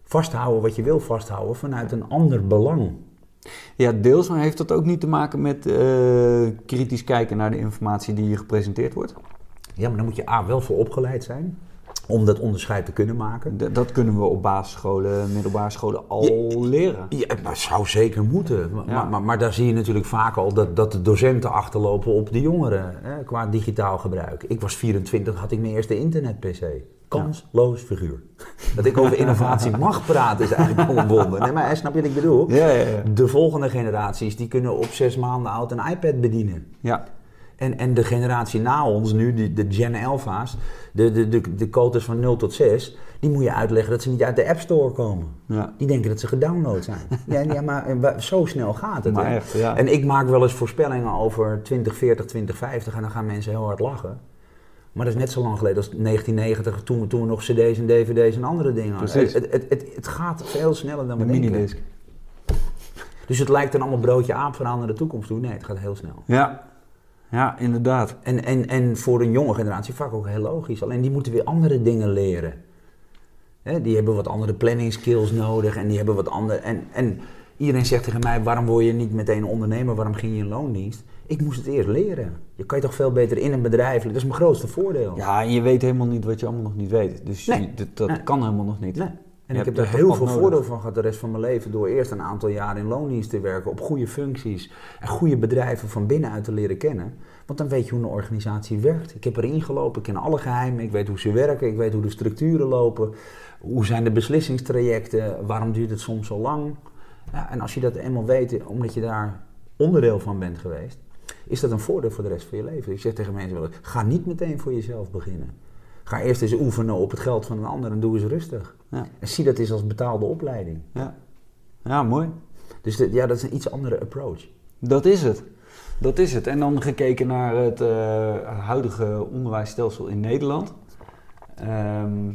vasthouden wat je wil vasthouden vanuit een ander belang. Ja, deels, maar heeft dat ook niet te maken met eh, kritisch kijken naar de informatie die hier gepresenteerd wordt? Ja, maar dan moet je A wel voor opgeleid zijn om dat onderscheid te kunnen maken. D- dat kunnen we op basisscholen, middelbare scholen al leren. Ja, maar zou zeker moeten. Maar, Ja. maar, maar, maar daar zie je natuurlijk vaak al dat, dat de docenten achterlopen op de jongeren hè, qua digitaal gebruik. Ik was 24, had ik mijn eerste internet-pc. Kansloos figuur. Dat ik over innovatie mag praten is eigenlijk onbonden. Nee, maar snap je wat ik bedoel? Ja, ja, ja. De volgende generaties die kunnen op zes maanden oud een iPad bedienen. Ja, En, en de generatie na ons nu, die, de Gen Alpha's, de, de, de, de van 0 tot 6, die moet je uitleggen dat ze niet uit de App Store komen. ja. Die denken dat ze gedownload zijn. ja, ja, maar eh, zo snel gaat het. Maar echt, ja. En ik maak wel eens voorspellingen over 2040, 2050 en dan gaan mensen heel hard lachen. Maar dat is net zo lang geleden als 1990, toen we, toen we nog cd's en dvd's en andere dingen hadden. Precies. Het, het, het, het gaat veel sneller dan we Een denken. minidisc. Dus het lijkt dan allemaal broodje aap verhaal naar de toekomst toe. Nee, het gaat heel snel. Ja, ja inderdaad. En, en, en voor een jonge generatie vaak ook heel logisch. Alleen die moeten weer andere dingen leren. Hè, die hebben wat andere planning skills nodig en die hebben wat andere. En, en iedereen zegt tegen mij: waarom word je niet meteen ondernemer? Waarom ging je in loondienst? Ik moest het eerst leren. Je kan je toch veel beter in een bedrijf. Dat is mijn grootste voordeel. Ja, en je weet helemaal niet wat je allemaal nog niet weet. Dus Nee. je- dat, dat Nee. kan helemaal nog niet. Nee. En Je ik heb er dat heel veel nodig. voordeel van gehad de rest van mijn leven. Door eerst een aantal jaar in loondienst te werken, op goede functies. En goede bedrijven van binnenuit te leren kennen. Want dan weet je hoe een organisatie werkt. Ik heb erin gelopen, ik ken alle geheimen. Ik weet hoe ze werken, ik weet hoe de structuren lopen. Hoe zijn de beslissingstrajecten? Waarom duurt het soms zo lang? Ja, en als je dat eenmaal weet, omdat je daar onderdeel van bent geweest, is dat een voordeel voor de rest van je leven. Ik zeg tegen mensen wel, ga niet meteen voor jezelf beginnen. Ga eerst eens oefenen op het geld van een ander en doe eens rustig. Ja. En zie dat eens als betaalde opleiding. Ja, ja mooi. Dus ja, dat is een iets andere approach. Dat is het. Dat is het. En dan gekeken naar het eh, huidige onderwijsstelsel in Nederland. Ehm,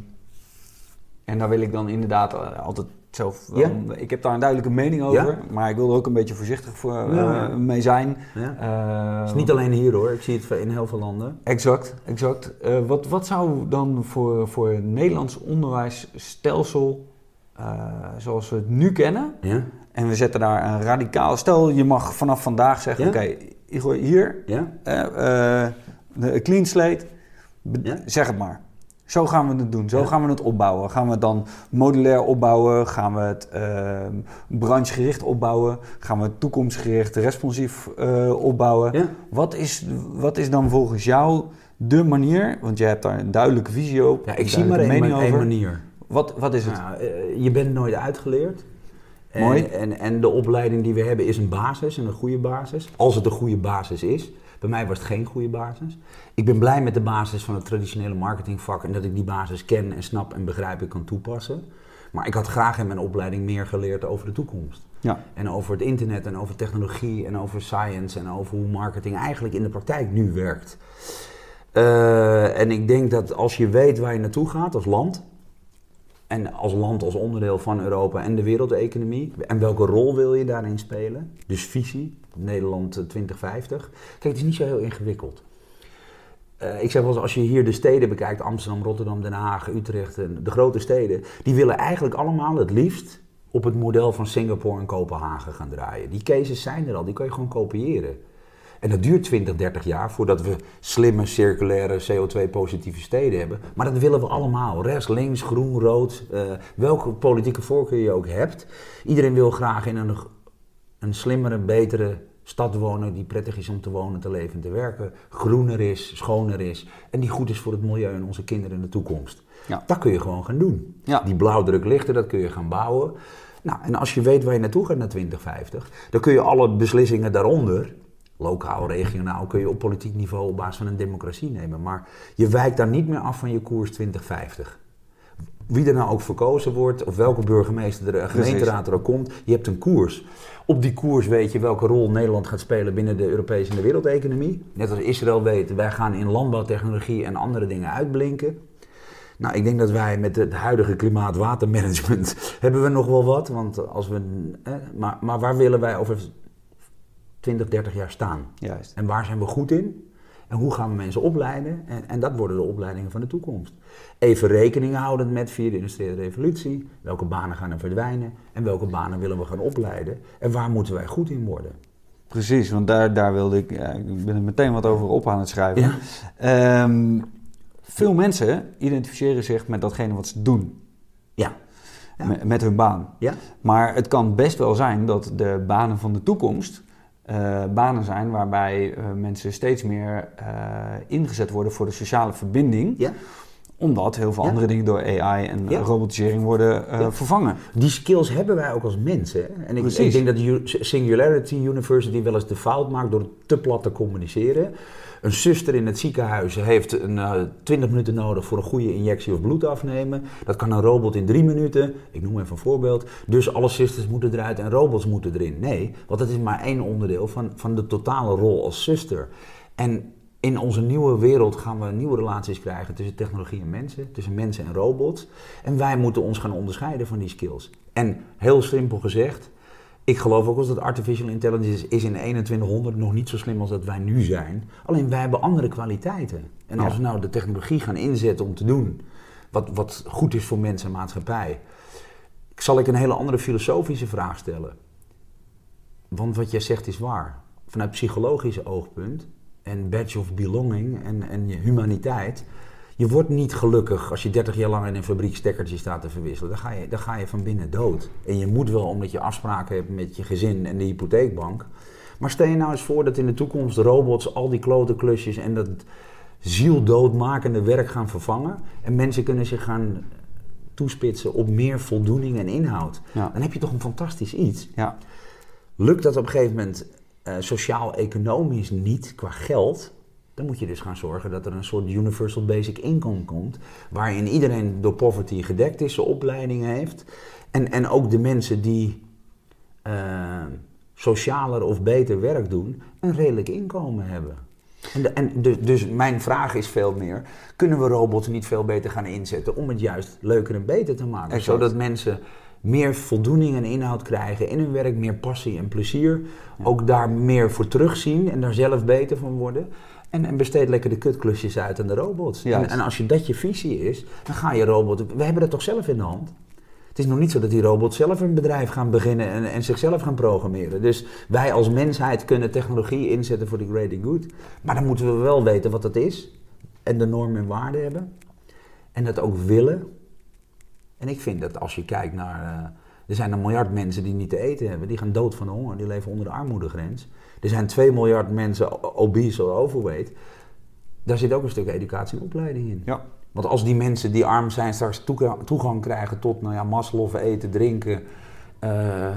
en daar wil ik dan inderdaad eh, altijd zelf... Ik heb daar een duidelijke mening over. Ja. Maar ik wil er ook een beetje voorzichtig voor, eh, mee zijn. Eh, Het is niet alleen hier hoor, ik zie het in heel veel landen. Exact, exact. Eh, wat, wat zou dan voor, voor het Nederlands onderwijsstelsel, zoals we het nu kennen, Ja? en we zetten daar een radicaal... Stel, je mag vanaf vandaag zeggen, oké, hier, Ja? clean slate, zeg het maar. Zo gaan we het doen, zo gaan we het opbouwen. Gaan we het dan modulair opbouwen? Gaan we het eh, branchegericht opbouwen? Gaan we het toekomstgericht responsief eh, opbouwen? Ja? Wat is, wat is dan volgens jou de manier? Want jij hebt daar een duidelijke visie op. Ja, ik zie maar één over. manier. Wat, wat is het? Nou, eh, je bent nooit uitgeleerd. En, Mooi. En, en de opleiding die we hebben is een basis, en een goede basis. Als het een goede basis is. Bij mij was het geen goede basis. Ik ben blij met de basis van het traditionele marketingvak en dat ik die basis ken en snap en begrijp en kan toepassen. Maar ik had graag in mijn opleiding meer geleerd over de toekomst. Ja. En over het internet en over technologie en over science en over hoe marketing eigenlijk in de praktijk nu werkt. Uh, en ik denk dat als je weet waar je naartoe gaat als land, en als land als onderdeel van Europa en de wereldeconomie, en welke rol wil je daarin spelen, dus visie, Nederland 2050. Kijk, het is niet zo heel ingewikkeld. Uh, ik zeg wel eens, als je hier de steden bekijkt, Amsterdam, Rotterdam, Den Haag, Utrecht, en de grote steden, die willen eigenlijk allemaal het liefst op het model van Singapore en Kopenhagen gaan draaien. Die cases zijn er al, die kan je gewoon kopiëren. En dat duurt 20, 30 jaar voordat we slimme, circulaire, CO2-positieve steden hebben. Maar dat willen we allemaal. Rechts, links, groen, rood. Uh, welke politieke voorkeur je ook hebt. Iedereen wil graag in een, een slimmere, betere stad wonen die prettig is om te wonen, te leven en te werken. Groener is, schoner is. En die goed is voor het milieu en onze kinderen in de toekomst. Ja. Dat kun je gewoon gaan doen. Ja. Die blauwdruklichten, dat kun je gaan bouwen. Nou, en als je weet waar je naartoe gaat naar 2050, dan kun je alle beslissingen daaronder lokaal, regionaal, kun je op politiek niveau op basis van een democratie nemen. Maar je wijkt daar niet meer af van je koers 2050. Wie er nou ook verkozen wordt, of welke burgemeester er, een gemeenteraad er ook komt, je hebt een koers. Op die koers weet je welke rol Nederland gaat spelen binnen de Europese en de wereldeconomie. Net als Israël weet, wij gaan in landbouwtechnologie en andere dingen uitblinken. Nou, ik denk dat wij met het huidige klimaat-watermanagement hebben we nog wel wat. Want als we, maar, maar waar willen wij over 20, 30 jaar staan. Juist. En waar zijn we goed in? En hoe gaan we mensen opleiden? En, en dat worden de opleidingen van de toekomst. Even rekening houden met via de industriële revolutie. Welke banen gaan er verdwijnen? En welke banen willen we gaan opleiden? En waar moeten wij goed in worden? Precies, want daar, daar wilde ik, ja, ik ben er meteen wat over op aan het schrijven. Ja. Ehm, veel mensen identificeren zich met datgene wat ze doen. Ja. Ja. Met, met hun baan. Ja. Maar het kan best wel zijn dat de banen van de toekomst uh, banen zijn waarbij uh, mensen steeds meer uh, ingezet worden voor de sociale verbinding. Ja. Omdat heel veel Ja. andere dingen door AI en Ja. robotisering worden vervangen. Die skills hebben wij ook als mensen. En ik, ik denk dat de Singularity University wel eens de fout maakt door te plat te communiceren. Een zuster in het ziekenhuis heeft een, eh, 20 minuten nodig voor een goede injectie of bloed afnemen. Dat kan een robot in 3 minuten. Ik noem even een voorbeeld. Dus alle zusters moeten eruit en robots moeten erin. Nee, want dat is maar één onderdeel van, van de totale rol als zuster. En in onze nieuwe wereld gaan we nieuwe relaties krijgen tussen technologie en mensen, tussen mensen en robots. En wij moeten ons gaan onderscheiden van die skills. En heel simpel gezegd, ik geloof ook als dat artificial intelligence is in 2100 nog niet zo slim als dat wij nu zijn. Alleen wij hebben andere kwaliteiten. En als Ja. we nou de technologie gaan inzetten om te doen wat, wat goed is voor mensen en maatschappij, zal ik een hele andere filosofische vraag stellen. Want wat jij zegt is waar. Vanuit psychologisch oogpunt en badge of belonging en, en je humaniteit. Je wordt niet gelukkig als je 30 jaar lang in een fabriek stekkertjes staat te verwisselen. Dan ga, je, dan ga je van binnen dood. En je moet wel omdat je afspraken hebt met je gezin en de hypotheekbank. Maar stel je nou eens voor dat in de toekomst robots al die klote klusjes en dat zieldoodmakende werk gaan vervangen. En mensen kunnen zich gaan toespitsen op meer voldoening en inhoud. Ja. Dan heb je toch een fantastisch iets. Ja, Lukt dat op een gegeven moment eh, sociaal-economisch niet qua geld, dan moet je dus gaan zorgen dat er een soort universal basic income komt, waarin iedereen door poverty gedekt is, zijn opleiding heeft. En, en ook de mensen die eh, socialer of beter werk doen, een redelijk inkomen hebben. En, de- en dus, dus mijn vraag is veel meer, kunnen we robots niet veel beter gaan inzetten om het juist leuker en beter te maken? Exact. Zodat mensen meer voldoening en inhoud krijgen in hun werk, meer passie en plezier. Ook daar meer voor terugzien en daar zelf beter van worden. En, en besteed lekker de kutklusjes uit aan de robots. En, en als je dat je visie is, dan ga je robot... We hebben dat toch zelf in de hand? Het is nog niet zo dat die robots zelf een bedrijf gaan beginnen en, en zichzelf gaan programmeren. Dus wij als mensheid kunnen technologie inzetten voor de greater good. Maar dan moeten we wel weten wat dat is. En de normen en waarden hebben. En dat ook willen. En ik vind dat als je kijkt naar... eh, er zijn een miljard mensen die niet te eten hebben. Die gaan dood van de honger. Die leven onder de armoedegrens. Er zijn 2 miljard mensen obese of overweight. Daar zit ook een stuk educatie en opleiding in. ja. Want als die mensen die arm zijn straks toega- toegang krijgen tot nou ja, Maslow, eten, drinken, eh,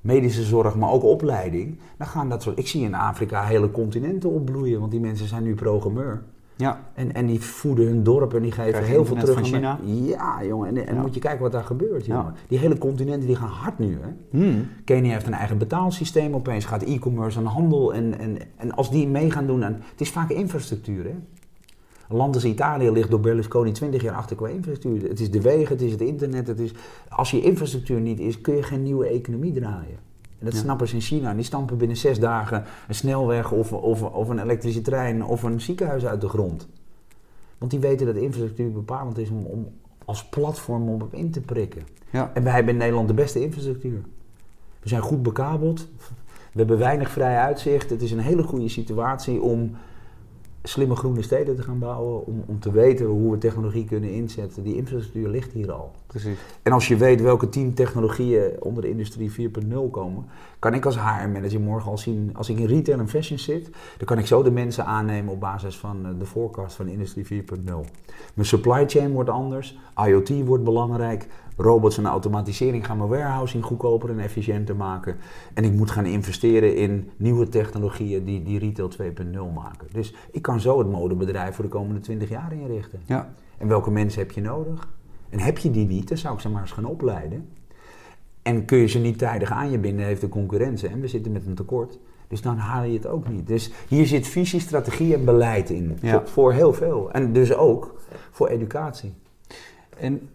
medische zorg, maar ook opleiding. Dan gaan dat soort. Ik zie in Afrika hele continenten opbloeien, want die mensen zijn nu programmeur. Ja. En, en die voeden hun dorp en die geven Krijg heel veel terug. van China? Ja, jongen. En, en Ja. moet je kijken wat daar gebeurt, Ja. Die hele continenten die gaan hard nu, hè. Hmm. Kenia heeft een eigen betaalsysteem opeens, gaat e-commerce en handel. En, en, en als die mee gaan doen, aan, het is vaak infrastructuur. Hè? Een land als Italië ligt door Berlusconi 20 jaar achter qua infrastructuur. Het is de wegen, het is het internet. Het is, als je infrastructuur niet is, kun je geen nieuwe economie draaien. En dat Ja. snappen ze in China. Die stampen binnen zes dagen een snelweg of, of, of een elektrische trein of een ziekenhuis uit de grond. Want die weten dat infrastructuur bepalend is om, om als platform om op in te prikken. Ja. En wij hebben in Nederland de beste infrastructuur. We zijn goed bekabeld. We hebben weinig vrij uitzicht. Het is een hele goede situatie om slimme groene steden te gaan bouwen. Om, om te weten hoe we technologie kunnen inzetten. Die infrastructuur ligt hier al. Precies. En als je weet welke tien technologieën onder de industrie 4.0 komen, kan ik als HR-manager morgen al zien, als ik in retail en fashion zit, dan kan ik zo de mensen aannemen op basis van eh, de forecast van industrie 4.0. Mijn supply chain wordt anders, IoT wordt belangrijk, robots en automatisering gaan mijn warehousing goedkoper en efficiënter maken. En ik moet gaan investeren in nieuwe technologieën die, die retail 2.0 maken. Dus ik kan zo het modebedrijf voor de komende 20 jaar inrichten. Ja. En welke mensen heb je nodig? En heb je die niet, dan zou ik ze maar eens gaan opleiden. En kun je ze niet tijdig aan je binden, heeft de concurrentie. En we zitten met een tekort. Dus dan haal je het ook niet. Dus hier zit visie, strategie en beleid in. Ja. Voor, voor heel veel. En dus ook voor educatie. En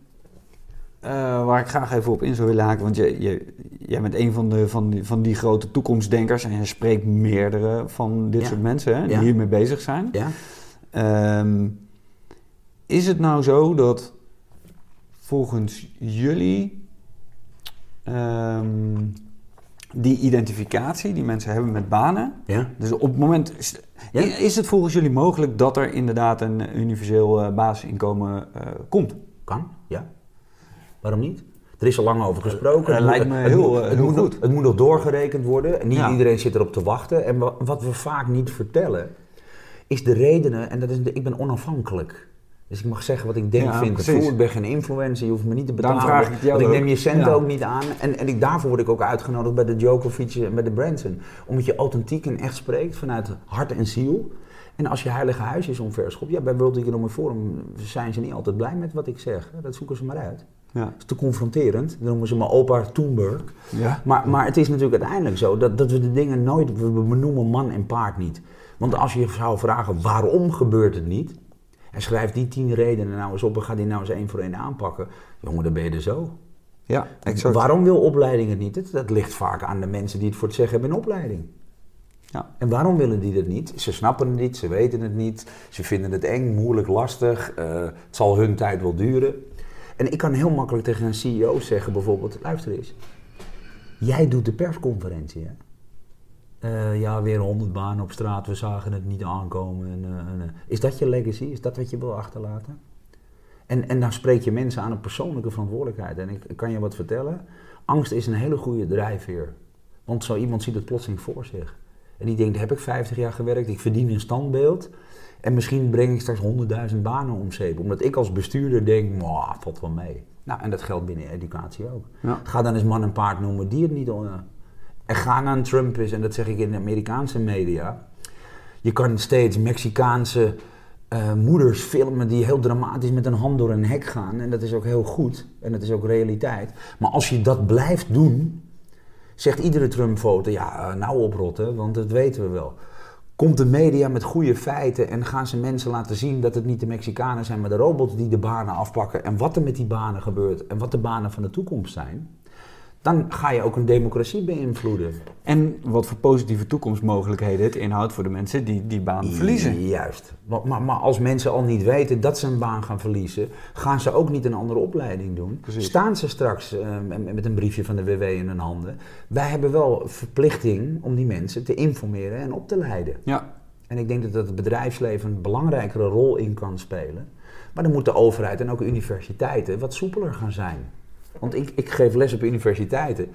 eh, waar ik graag even op in zou willen haken, want je, je, jij bent een van, de, van, die, van die grote toekomstdenkers en je spreekt meerdere van dit Ja. soort mensen hè, die Ja. hiermee bezig zijn. Ja? Ehm, is het nou zo dat volgens jullie ehm, die identificatie die mensen hebben met banen, Ja? dus op het moment, is, is het volgens jullie mogelijk dat er inderdaad een universeel eh, basisinkomen eh, komt? Kan, ja. Waarom niet? Er is al lang over gesproken. Eh, Het lijkt me heel, eh, het heel moet nog- goed. Het moet nog doorgerekend worden. En niet Ja. iedereen zit erop te wachten. En wa- wat we vaak niet vertellen, is de redenen. En dat is, de- ik ben onafhankelijk. Dus ik mag zeggen wat ik denk, Ja, vind, voel. Ik ben geen influencer, je hoeft me niet te betalen. Daarom vraag ik jou want ik neem je centen Ja. ook niet aan. En, en ik, daarvoor word ik ook uitgenodigd bij de Djokovic en bij de Branson. Omdat je authentiek en echt spreekt vanuit hart en ziel. En als je heilige huis is omverschopt, ja, bij World Economic Forum zijn ze niet altijd blij met wat ik zeg. Dat zoeken ze maar uit. Ja. Dat is te confronterend. Dan noemen ze me opa Thunberg. Ja. Maar, maar het is natuurlijk uiteindelijk zo dat, dat we de dingen nooit... We benoemen man en paard niet. Want als je zou vragen waarom gebeurt het niet... En schrijf die tien redenen nou eens op en ga die nou eens één voor één aanpakken. Jongen, dan ben je er zo. Ja, exact. Waarom wil opleiding het niet? Dat, dat ligt vaak aan de mensen die het voor het zeggen hebben in opleiding. Ja. En waarom willen die dat niet? Ze snappen het niet, ze weten het niet, ze vinden het eng, moeilijk, lastig. eh, het zal hun tijd wel duren. En ik kan heel makkelijk tegen een CEO zeggen bijvoorbeeld, luister eens. Jij doet de persconferentie, hè? Eh, ja, weer honderd banen op straat, we zagen het niet aankomen. En, eh, en, eh, is dat je legacy? Is dat wat je wil achterlaten? En, en dan spreek je mensen aan een persoonlijke verantwoordelijkheid. En ik, ik kan je wat vertellen, angst is een hele goede drijfveer. Want zo iemand ziet het plotseling voor zich. En die denkt, heb ik 50 jaar gewerkt, ik verdien een standbeeld. En misschien breng ik straks 100.000 banen om zeep. Omdat ik als bestuurder denk, "Mwah, valt wel mee. Nou, en dat geldt binnen educatie ook. Ja. Ga dan eens man en paard noemen die het niet... eh, en ga naar Trump is, en dat zeg ik in de Amerikaanse media. Je kan steeds Mexicaanse eh, moeders filmen die heel dramatisch met een hand door een hek gaan. En dat is ook heel goed. En dat is ook realiteit. Maar als je dat blijft doen, zegt iedere Trump-foto, ja, eh, nou oprotten, want dat weten we wel. Komt de media met goede feiten en gaan ze mensen laten zien dat het niet de Mexicanen zijn, maar de robots die de banen afpakken en wat er met die banen gebeurt en wat de banen van de toekomst zijn, dan ga je ook een democratie beïnvloeden. En wat voor positieve toekomstmogelijkheden het inhoudt voor de mensen die die baan verliezen. Juist. Maar, maar, maar als mensen al niet weten dat ze een baan gaan verliezen, gaan ze ook niet een andere opleiding doen. Precies. Staan ze straks eh, met- met een briefje van de WW in hun handen. Wij hebben wel verplichting om die mensen te informeren en op te leiden. Ja, En ik denk dat dat het bedrijfsleven een belangrijkere rol in kan spelen. Maar dan moet de overheid en ook universiteiten wat soepeler gaan zijn. Want ik, ik geef les op universiteiten.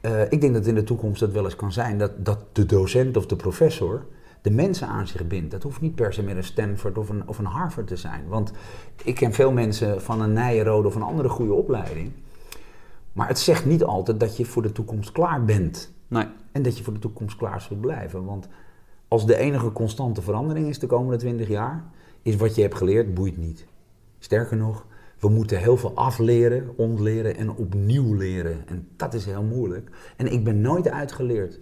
Eh, ik denk dat in de toekomst dat wel eens kan zijn dat, dat de docent of de professor de mensen aan zich bindt. Dat hoeft niet per se meer een Stanford of een, of een Harvard te zijn. Want ik ken veel mensen van een Nijrode of een andere goede opleiding. Maar het zegt niet altijd dat je voor de toekomst klaar bent. Nee. En dat je voor de toekomst klaar zult blijven. Want als de enige constante verandering is de komende 20 jaar, is wat je hebt geleerd, boeit niet. Sterker nog, we moeten heel veel afleren, ontleren en opnieuw leren. En dat is heel moeilijk. En ik ben nooit uitgeleerd.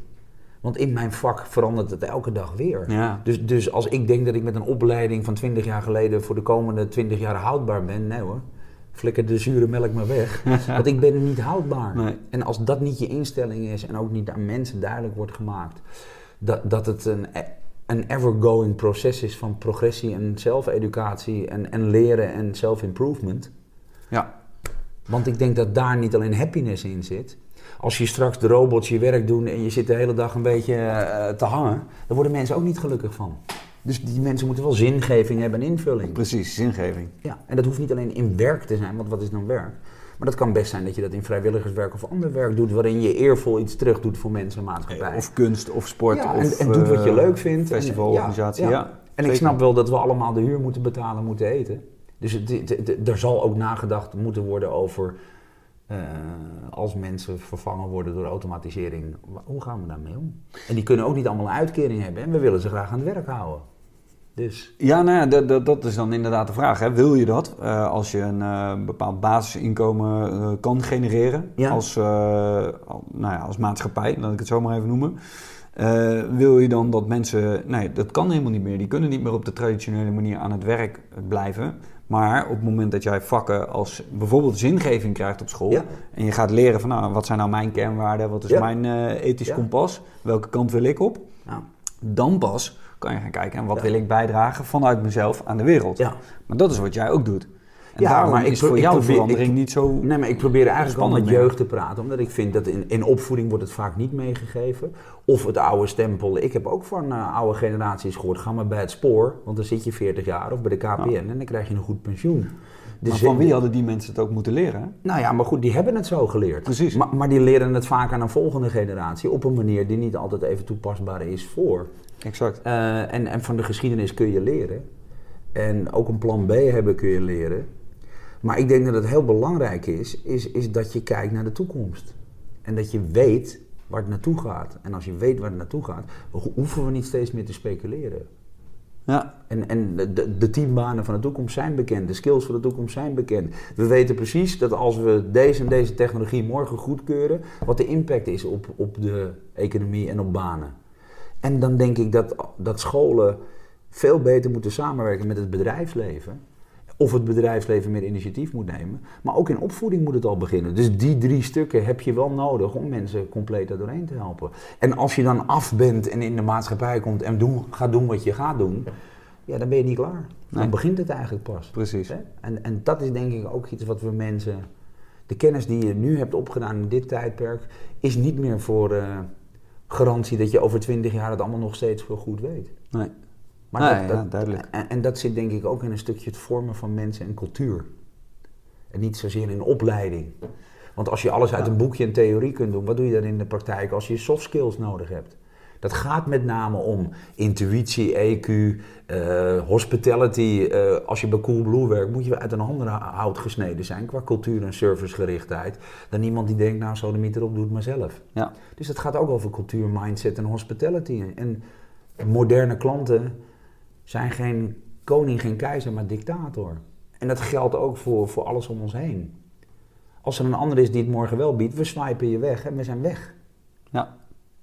Want in mijn vak verandert het elke dag weer. Ja. Dus, dus als ik denk dat ik met een opleiding van 20 jaar geleden voor de komende 20 jaar houdbaar ben, nee hoor. Flikker de zure melk maar weg. Want ik ben niet houdbaar. Nee. En als dat niet je instelling is en ook niet aan mensen duidelijk wordt gemaakt, dat, dat het een, een ever-going proces is van progressie en zelfeducatie en, en leren en self-improvement. Ja. Want ik denk dat daar niet alleen happiness in zit. Als je straks de robots je werk doen en je zit de hele dag een beetje eh, te hangen, dan worden mensen ook niet gelukkig van. Dus die mensen moeten wel zingeving hebben en invulling. Precies, zingeving. Ja, en dat hoeft niet alleen in werk te zijn, want wat is dan werk? Maar dat kan best zijn dat je dat in vrijwilligerswerk of ander werk doet, waarin je eervol iets terug doet voor mensen en maatschappij. Of kunst, of sport, ja, of en, en doe wat je eh, leuk vindt. Festivalorganisatie, En, ja. ja, En ik snap wel dat we allemaal de huur moeten betalen, moeten eten. Dus het, het- het- er zal ook nagedacht moeten worden over eh, als mensen vervangen worden door automatisering. Hoe gaan we daarmee om? En die kunnen ook niet allemaal een uitkering hebben en we willen ze graag aan het werk houden. Dus Ja, nou ja, dat, dat, dat is dan inderdaad de vraag. Hè. Wil je dat eh, als je een eh, bepaald basisinkomen eh, kan genereren Ja. als, al- nou ja, als maatschappij, laat ik het zo maar even noemen. Wil je dan dat mensen, nee, dat kan helemaal niet meer. Die kunnen niet meer op de traditionele manier aan het werk blijven. Maar op het moment dat jij vakken als bijvoorbeeld zingeving krijgt op school Ja. en je gaat leren van nou, wat zijn nou mijn kernwaarden, wat is mijn ethisch kompas, welke kant wil ik op, nou, dan pas kan je gaan kijken en wat Ja. wil ik bijdragen vanuit mezelf aan de wereld. ja. Maar dat is wat jij ook doet. En Ja, maar ik is voor jou probeer- verandering ik- niet zo... Nee, maar ik probeer eigenlijk al met jeugd te praten, omdat ik vind dat in, in opvoeding wordt het vaak niet meegegeven. Of het oude stempel. Ik heb ook van eh, oude generaties gehoord, ga maar bij het spoor, want dan zit je 40 jaar, of bij de KPN en dan krijg je een goed pensioen. Dus maar van wie hadden die mensen het ook moeten leren? Nou ja, maar goed, die hebben het zo geleerd. Precies. Maar, maar die leren het vaak aan een volgende generatie op een manier die niet altijd even toepasbaar is voor. Exact. Eh, en, en van de geschiedenis kun je leren. En ook een plan B hebben kun je leren. Maar ik denk dat het heel belangrijk is, is, is dat je kijkt naar de toekomst. En dat je weet waar het naartoe gaat. En als je weet waar het naartoe gaat, ho- hoeven we niet steeds meer te speculeren. Ja, En, en de, de, de teambanen van de toekomst zijn bekend, de skills van de toekomst zijn bekend. We weten precies dat als we deze en deze technologie morgen goedkeuren, wat de impact is op, op de economie en op banen. En dan denk ik dat, dat scholen veel beter moeten samenwerken met het bedrijfsleven. Of het bedrijfsleven meer initiatief moet nemen. Maar ook in opvoeding moet het al beginnen. Dus die drie stukken heb je wel nodig om mensen compleet daar doorheen te helpen. En als je dan af bent en in de maatschappij komt en doen, gaat doen wat je gaat doen, ja, dan ben je niet klaar. Dan Nee. begint het eigenlijk pas. precies. Hè? En, en dat is denk ik ook iets wat we mensen. De kennis die je nu hebt opgedaan in dit tijdperk, is niet meer voor eh, garantie dat je over twintig jaar het allemaal nog steeds veel goed weet. Nee. Maar Nee, dat, ja, dat- duidelijk. En, en dat zit denk ik ook in een stukje het vormen van mensen en cultuur. En niet zozeer in opleiding. Want als je alles uit Ja. een boekje en theorie kunt doen, wat doe je dan in de praktijk als je soft skills nodig hebt? Dat gaat met name om intuïtie, EQ, eh, hospitality. Eh, als je bij Coolblue werkt, moet je uit een andere hout gesneden zijn qua cultuur en servicegerichtheid. Dan iemand die denkt, nou, zo de meter op, doe het maar zelf. Ja. Dus het gaat ook over cultuur, mindset en hospitality. En moderne klanten zijn geen koning, geen keizer, maar dictator. En dat geldt ook voor, voor alles om ons heen. Als er een ander is die het morgen wel biedt, we swipen je weg en we zijn weg. Ja.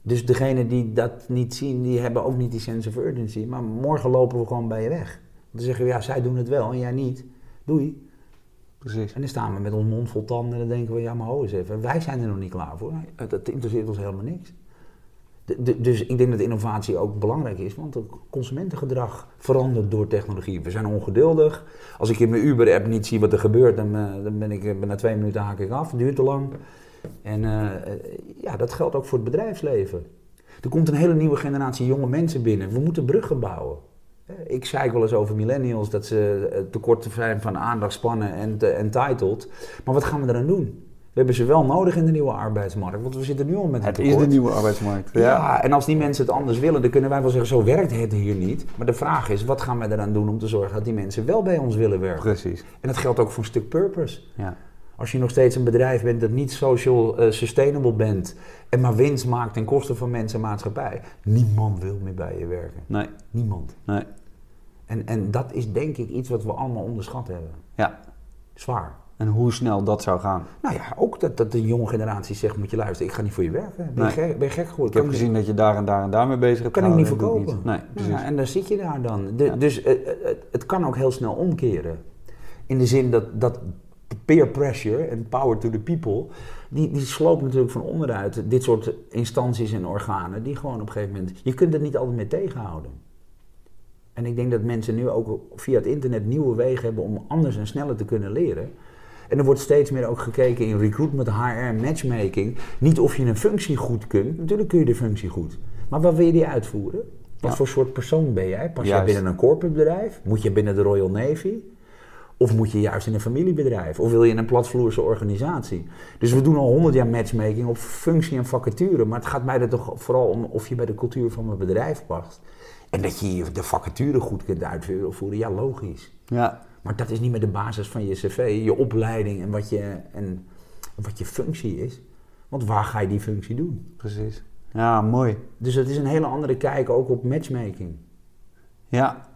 Dus degenen die dat niet zien, die hebben ook niet die sense of urgency. Maar morgen lopen we gewoon bij je weg. Dan zeggen we, ja, zij doen het wel en jij niet. Doei. Precies. En dan staan we met ons mond vol tanden en dan denken we, ja maar ho eens even, wij zijn er nog niet klaar voor. Dat interesseert ons helemaal niks. De- de- dus ik denk dat innovatie ook belangrijk is, want het consumentengedrag verandert door technologie. We zijn ongeduldig. Als ik in mijn Uber-app niet zie wat er gebeurt, dan, eh, dan ben ik eh, na twee minuten haak ik af. Het duurt te lang. En eh, ja, dat geldt ook voor het bedrijfsleven. Er komt een hele nieuwe generatie jonge mensen binnen. We moeten bruggen bouwen. Eh, Ik zei wel eens over millennials dat ze eh, tekort zijn van aandachtspannen en entitled. Maar wat gaan we eraan doen? We hebben ze wel nodig in de nieuwe arbeidsmarkt, want we zitten nu al met een Het is de nieuwe arbeidsmarkt. Ja. en als die mensen het anders willen, dan kunnen wij wel zeggen, zo werkt het hier niet. Maar de vraag is, wat gaan wij eraan doen om te zorgen dat die mensen wel bij ons willen werken? Precies. En dat geldt ook voor een stuk purpose. Ja. Als je nog steeds een bedrijf bent dat niet social eh, sustainable bent en maar winst maakt ten koste van mensen en maatschappij, niemand wil meer bij je werken. Nee, Niemand. nee. En, en dat is denk ik iets wat we allemaal onderschat hebben. Ja, Zwaar. en hoe snel dat zou gaan. Nou ja, ook dat, dat de jonge generatie zegt, moet je luisteren, ik ga niet voor je werken. Ben, je, gek, ben je gek geworden? Ik heb Kan gezien dat je daar en daar en daar mee bezig hebt kan ik niet verkopen. Nee, precies. Ja, en dan zit je daar dan. De- Ja. Dus eh, eh, het, het kan ook heel snel omkeren. In de zin dat, dat peer pressure en power to the people, die, die sloopt natuurlijk van onderuit dit soort instanties en organen, die gewoon op een gegeven moment, je kunt het niet altijd meer tegenhouden. En ik denk dat mensen nu ook via het internet nieuwe wegen hebben om anders en sneller te kunnen leren. En er wordt steeds meer ook gekeken in recruitment, HR matchmaking. Niet of je een functie goed kunt. Natuurlijk kun je de functie goed. Maar waar wil je die uitvoeren? Wat Ja. voor soort persoon ben jij? Pas jij binnen een corporate bedrijf? Moet je binnen de Royal Navy? Of moet je juist in een familiebedrijf? Of wil je in een platvloerse organisatie? Dus we doen al honderd jaar matchmaking op functie en vacature. Maar het gaat mij er toch vooral om of je bij de cultuur van mijn bedrijf past. En dat je de vacature goed kunt uitvoeren, ja logisch. Ja, Maar dat is niet meer de basis van je cv, je opleiding en wat je, en wat je functie is. Want waar ga je die functie doen? precies. Ja, mooi. Dus het is een hele andere kijk ook op matchmaking. Ja.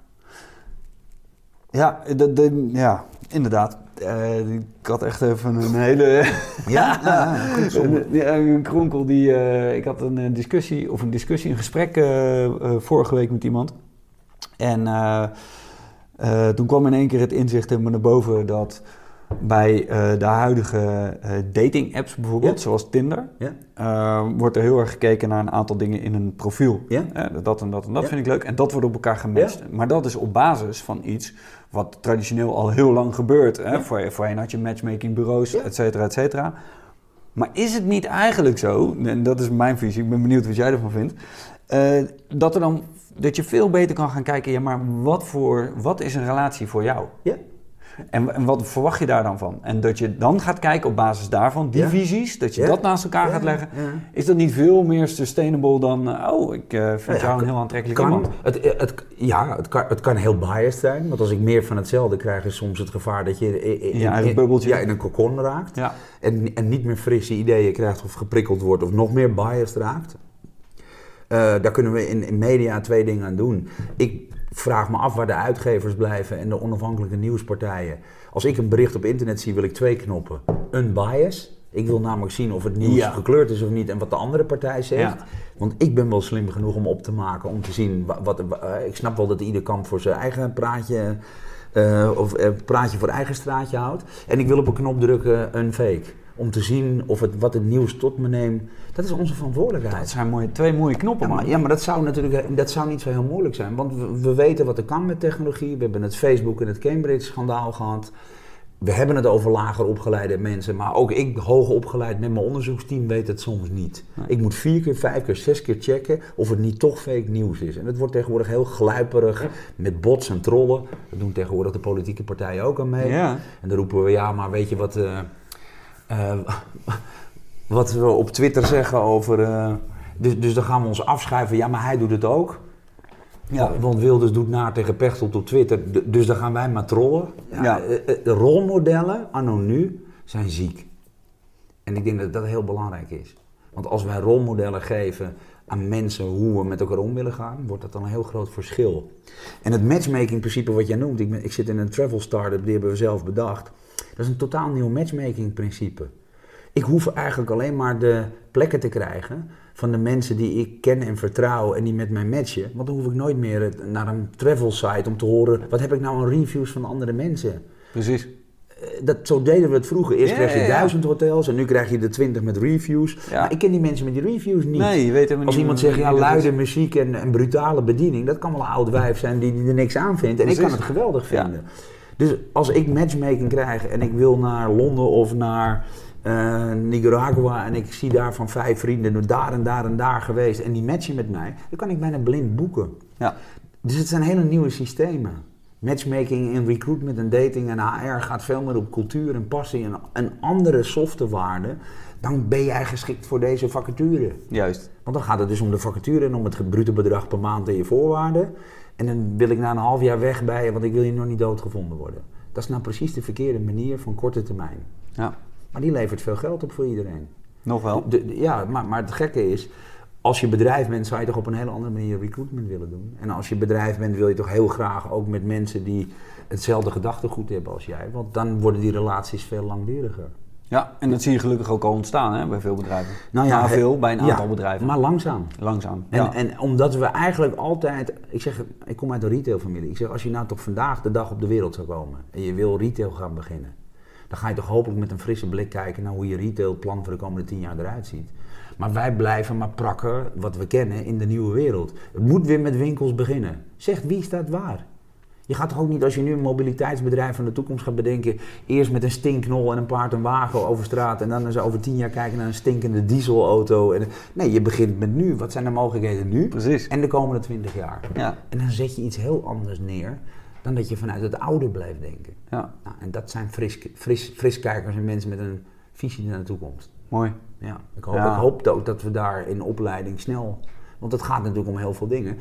Ja, de, de- ja inderdaad. Eh, ik had echt even een hele... Ja, ja, een, ja, een kronkel die... eh, ik had een eh, discussie, of een discussie, een gesprek eh, eh, vorige week met iemand. En eh, eh, toen kwam in één keer het inzicht in me naar boven dat bij eh, de huidige eh, dating apps bijvoorbeeld, Ja. zoals Tinder, Ja. eh, wordt er heel erg gekeken naar een aantal dingen in een profiel. Ja. Eh, dat en dat en dat vind ik leuk. En dat wordt op elkaar gematcht. Maar dat is op basis van iets wat traditioneel al heel lang gebeurt. Hè? Ja. Voor, voorheen had je matchmakingbureaus, et cetera, et cetera. Maar is het niet eigenlijk zo, en dat is mijn visie, ik ben benieuwd wat jij ervan vindt, eh, dat, er dan, dat je veel beter kan gaan kijken, ja, maar wat, voor, wat is een relatie voor jou? Ja. En, en wat verwacht je daar dan van? En dat je dan gaat kijken op basis daarvan, die Ja. visies, dat je Ja. dat naast elkaar Ja, gaat leggen. Is dat niet veel meer sustainable dan, eh, oh, ik eh, vind Nou jou een heel aantrekkelijk Kan, iemand? het, het, ja, het kan, het kan heel biased zijn. Want als ik meer van hetzelfde krijg, is soms het gevaar dat je in, in- bubbeltje. ja, in een kokon raakt. En, en niet meer frisse ideeën krijgt of geprikkeld wordt of nog meer biased raakt. Eh, daar kunnen we in, in media twee dingen aan doen. Ik vraag me af waar de uitgevers blijven en de onafhankelijke nieuwspartijen. Als ik een bericht op internet zie, wil ik twee knoppen. Een bias. Ik wil namelijk zien of het nieuws Ja. gekleurd is of niet en wat de andere partij zegt. Ja. Want ik ben wel slim genoeg om op te maken, om te zien wa- wat. wa- eh, ik snap wel dat ieder kamp voor zijn eigen praatje. Eh, of eh, praatje voor eigen straatje houdt. En ik wil op een knop drukken een fake. Om te zien of het, wat het nieuws tot me neemt. Dat is onze verantwoordelijkheid. dat zijn mooie, twee mooie knoppen, Ja, maar, ja, maar dat zou natuurlijk dat zou niet zo heel moeilijk zijn. Want we, we weten wat er kan met technologie. We hebben het Facebook en het Cambridge-schandaal gehad. We hebben het over lager opgeleide mensen. Maar ook ik, hoog opgeleid met mijn onderzoeksteam, weet het soms niet. Nee. Ik moet vier keer, vijf keer, zes keer checken of het niet toch fake nieuws is. En het wordt tegenwoordig heel gluiperig met bots en trollen. Dat doen tegenwoordig de politieke partijen ook aan mee. Ja. En dan roepen we, ja, maar weet je wat, eh, eh, wat we op Twitter zeggen over... eh, dus, dus dan gaan we ons afschuiven, ja, maar hij doet het ook. Ja. Want Wilders doet na tegen Pechtold op Twitter, dus dan gaan wij maar trollen. Ja, Ja. eh, eh, De rolmodellen, anno nu, zijn ziek. En ik denk dat dat heel belangrijk is. Want als wij rolmodellen geven aan mensen hoe we met elkaar om willen gaan, wordt dat dan een heel groot verschil. En het matchmaking principe wat jij noemt, ik, ben- ik zit in een travel startup, die hebben we zelf bedacht. Dat is een totaal nieuw matchmaking principe. Ik hoef eigenlijk alleen maar de plekken te krijgen van de mensen die ik ken en vertrouw en die met mij matchen. Want dan hoef ik nooit meer naar een travel site om te horen, wat heb ik nou aan reviews van andere mensen. Precies. Eh, Dat, zo deden we het vroeger. Eerst Ja, kreeg je ja, ja. duizend hotels en nu krijg je de twintig met reviews. Maar ik ken die mensen met die reviews niet. Nee, je weet Als niet iemand zegt, ja, luide muziek en, en brutale bediening, dat kan wel een oud wijf zijn die, die er niks aan vindt. En ik kan het geweldig vinden. Dus als ik matchmaking krijg en ik wil naar Londen of naar eh, Nicaragua en ik zie daar van vijf vrienden daar en daar en daar geweest en die matchen met mij, dan kan ik bijna blind boeken. Ja. Dus het zijn hele nieuwe systemen. Matchmaking in recruitment en dating en HR gaat veel meer op cultuur en passie en, en andere softe waarden. Dan ben jij geschikt voor deze vacature. Juist. Want dan gaat het dus om de vacature en om het bruto bedrag per maand en je voorwaarden. En dan wil ik na een half jaar weg bij je, want ik wil je nog niet doodgevonden worden. Dat is nou precies de verkeerde manier van korte termijn. Ja. Maar die levert veel geld op voor iedereen. Nog wel? De- de- ja, maar, maar het gekke is, als je bedrijf bent, zou je toch op een hele andere manier recruitment willen doen. En als je bedrijf bent, wil je toch heel graag ook met mensen die hetzelfde gedachtegoed hebben als jij. Want dan worden die relaties veel langduriger. Ja, en dat zie je gelukkig ook al ontstaan hè, bij veel bedrijven. Nou ja, Nou, veel, bij een ja, aantal bedrijven. Maar langzaam. Langzaam. En, ja. en omdat we eigenlijk altijd, ik zeg, ik kom uit een retailfamilie. Ik zeg, als je nou toch vandaag de dag op de wereld zou komen en je wil retail gaan beginnen, dan ga je toch hopelijk met een frisse blik kijken naar hoe je retailplan voor de komende tien jaar eruit ziet. Maar wij blijven maar prakken wat we kennen in de nieuwe wereld. Het moet weer met winkels beginnen. Zegt wie staat waar? Je gaat toch ook niet als je nu een mobiliteitsbedrijf van de toekomst gaat bedenken, eerst met een stinknol en een paard en wagen over straat en dan eens over tien jaar kijken naar een stinkende dieselauto. En, nee, je begint met nu. Wat zijn de mogelijkheden nu? Precies. En de komende 20 jaar. Ja. En dan zet je iets heel anders neer dan dat je vanuit het oude blijft denken. ja, Nou, en dat zijn fris, fris, friskijkers en mensen met een visie naar de toekomst. mooi. Ja, ik, hoop, Ja. ik hoop ook dat we daar in opleiding snel... Want het gaat natuurlijk om heel veel dingen.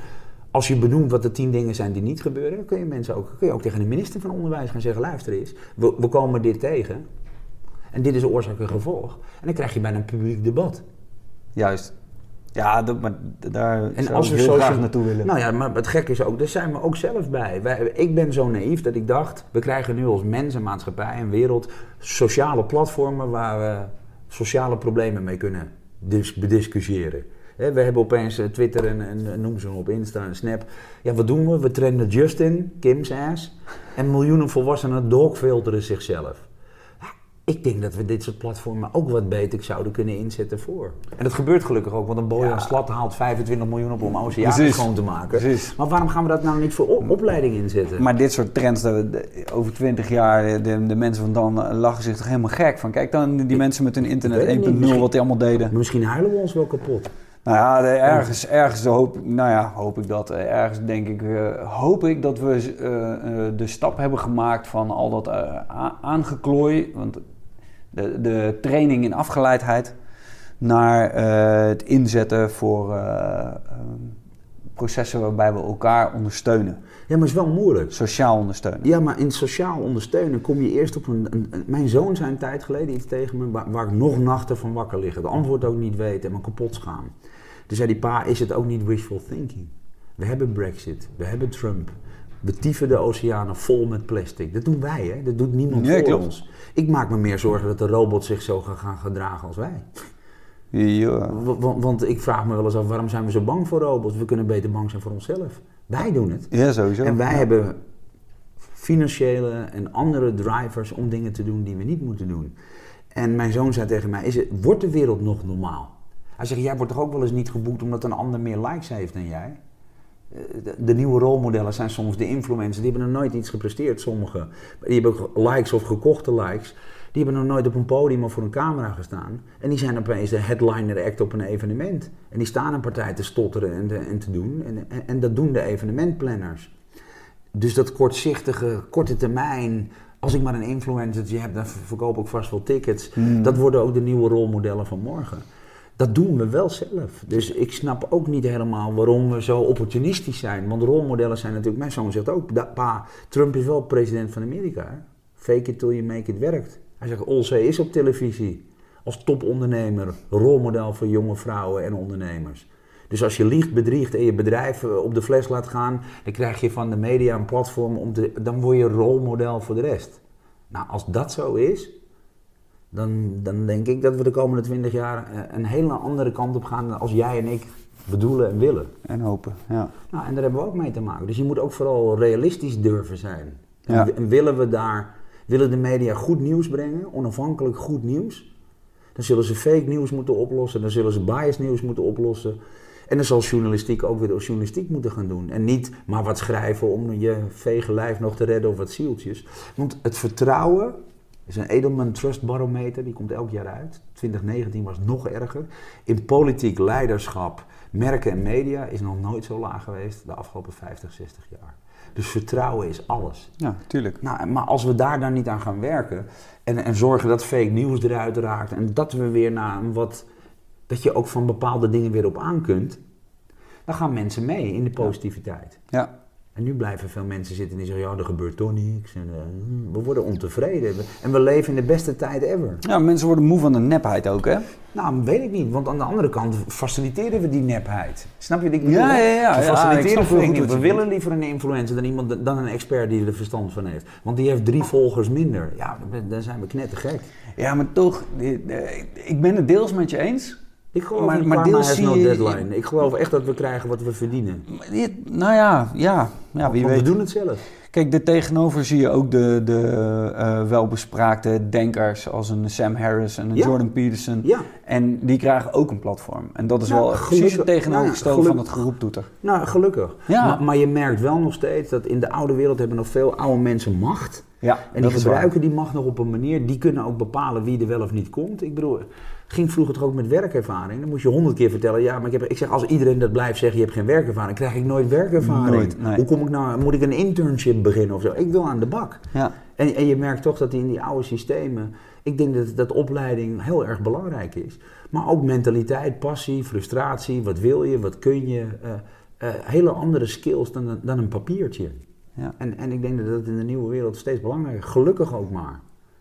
Als je benoemt wat de tien dingen zijn die niet gebeuren... kun je, mensen ook, kun je ook tegen de minister van Onderwijs gaan zeggen... luister eens, we, we komen dit tegen. En dit is oorzaak en gevolg. En dan krijg je bijna een publiek debat. Juist. Ja, dat, maar daar En zou als we heel social- graag naartoe willen. Nou ja, maar het gekke is ook, daar zijn we ook zelf bij. Wij, ik ben zo naïef dat ik dacht, we krijgen nu als mens en maatschappij en wereld sociale platformen waar we sociale problemen mee kunnen dis- bediscussiëren. We hebben opeens eh, Twitter en, en, en noem ze op Insta en Snap. Ja, wat doen we? We trenden Justin, Kim's ass. En miljoenen volwassenen dogfilteren zichzelf. Ik denk dat we dit soort platformen ook wat beter zouden kunnen inzetten voor. En dat gebeurt gelukkig ook, want een Bojan Ja. Slat haalt 25 miljoen op om oceanen Precies. schoon te maken. Precies. Maar waarom gaan we dat nou niet voor op- opleiding inzetten? Maar dit soort trends, dat- over twintig jaar, de, de mensen van dan lachen zich toch helemaal gek van. Kijk dan die mensen met hun internet weet het 1.0, niet. Misschien- wat die allemaal deden. Misschien huilen we ons wel kapot. Nou ja, ergens, ergens hoop, nou ja, hoop ik dat. eh, Ergens denk ik, eh, hoop ik dat we eh, de stap hebben gemaakt van al dat aangeklooi, want de, de training in afgeleidheid, naar eh, het inzetten voor eh, ehm, processen waarbij we elkaar ondersteunen, Ja, maar het is wel moeilijk. sociaal ondersteunen. Ja, maar in sociaal ondersteunen kom je eerst op een, een- Mijn zoon zei een tijd geleden iets tegen me waar, waar ik nog nachten van wakker lig. Het antwoord ook niet weten en me kapot schaam. Toen zei die pa, is het ook niet wishful thinking? We hebben Brexit, we hebben Trump. We tieven de oceanen vol met plastic. Dat doen wij, hè? Dat doet niemand Nee, voor klopt. ons. Ik maak me meer zorgen dat de robots zich zo gaan, gaan gedragen als wij. Ja. W- wa- want ik vraag me wel eens af, waarom zijn we zo bang voor robots? We kunnen beter bang zijn voor onszelf. Wij doen het. Ja, sowieso. En wij Ja. hebben financiële en andere drivers om dingen te doen die we niet moeten doen. En mijn zoon zei tegen mij, is het, wordt de wereld nog normaal? Hij zegt, jij wordt toch ook wel eens niet geboekt omdat een ander meer likes heeft dan jij? Eh, De, de nieuwe rolmodellen zijn soms de influencers, die hebben nog nooit iets gepresteerd, sommigen. Die hebben ook likes of gekochte likes. Die hebben nog nooit op een podium of voor een camera gestaan. En die zijn opeens de headliner act op een evenement. En die staan een partij te stotteren en te, en te doen. En, en, en dat doen de evenementplanners. Dus dat kortzichtige, korte termijn. Als ik maar een influencertje heb, dan verkoop ik vast wel tickets. Hmm. Dat worden ook de nieuwe rolmodellen van morgen. Dat doen we wel zelf. Dus ik snap ook niet helemaal waarom we zo opportunistisch zijn. Want rolmodellen zijn natuurlijk... Mijn zoon zegt ook, "Da- pa, Trump is wel president van Amerika. Fake it till you make it werkt. Hij zegt, Olsey is op televisie. Als topondernemer, rolmodel voor jonge vrouwen en ondernemers. Dus als je liegt, bedriegt en je bedrijf eh, op de fles laat gaan, dan krijg je van de media een platform om te, dan word je rolmodel voor de rest. Nou, als dat zo is, dan, dan denk ik dat we de komende twintig jaar eh, een hele andere kant op gaan dan als jij en ik bedoelen en willen. En hopen, ja. Nou, en daar hebben we ook mee te maken. Dus je moet ook vooral realistisch durven zijn. En, Ja. en willen we daar, willen de media goed nieuws brengen, onafhankelijk goed nieuws, dan zullen ze fake nieuws moeten oplossen, dan zullen ze bias nieuws moeten oplossen. En dan zal journalistiek ook weer journalistiek moeten gaan doen. En niet maar wat schrijven om je vege lijf nog te redden of wat zieltjes. Want het vertrouwen is een Edelman Trust Barometer, die komt elk jaar uit. 2019 was nog erger. In politiek leiderschap, merken en media is nog nooit zo laag geweest de afgelopen 50, 60 jaar. Dus vertrouwen is alles. Ja, tuurlijk. Nou, maar als we daar dan niet aan gaan werken en, en zorgen dat fake nieuws eruit raakt en dat we weer naar een wat, dat je ook van bepaalde dingen weer op aan kunt, dan gaan mensen mee in de positiviteit. Ja, En nu blijven veel mensen zitten die zeggen, ja, er gebeurt toch niks. En, uh, we worden ontevreden. En we leven in de beste tijd ever. Ja, mensen worden moe van de nepheid ook, hè? Nou, weet ik niet. Want aan de andere kant faciliteren we die nepheid. Snap je wat ik bedoel? Ja, ja, ja. We ja, faciliteren niet. wat We willen liever een influencer dan, iemand, dan een expert die er verstand van heeft. Want die heeft drie volgers minder. Ja, dan zijn we knettergek. Ja, maar toch, eh, ik ben het deels met je eens. Ik geloof Maar- maar deels zie no je- deadline. Ik geloof echt dat we krijgen wat we verdienen. Nou ja, ja, ja wie Want weet. we doen het zelf. Kijk, er tegenover zie je ook de, de eh, welbespraakte denkers als een Sam Harris en een Ja. Jordan Peterson. Ja. En die krijgen ook een platform. En dat is Ja, wel precies het tegenovergestelde ja, van het geroeptoeter. Nou, gelukkig. Ja. Maar, maar je merkt wel nog steeds dat in de oude wereld hebben nog veel oude mensen macht. Ja, En die gebruiken die macht nog op een manier, die kunnen ook bepalen wie er wel of niet komt. Ik bedoel, ging vroeger toch ook met werkervaring. Dan moest je honderd keer vertellen, ja, maar ik, heb, ik zeg, als iedereen dat blijft zeggen, je hebt geen werkervaring, krijg ik nooit werkervaring. Nooit, nee. Hoe kom ik nou, moet ik een internship beginnen of zo? Ik wil aan de bak. Ja, En, en je merkt toch dat in die oude systemen, ik denk dat, dat opleiding heel erg belangrijk is. Maar ook mentaliteit, passie, frustratie, wat wil je, wat kun je. eh, eh, hele andere skills dan, een- dan een papiertje. ja, En, en ik denk dat dat in de nieuwe wereld steeds belangrijker is. Gelukkig ook maar.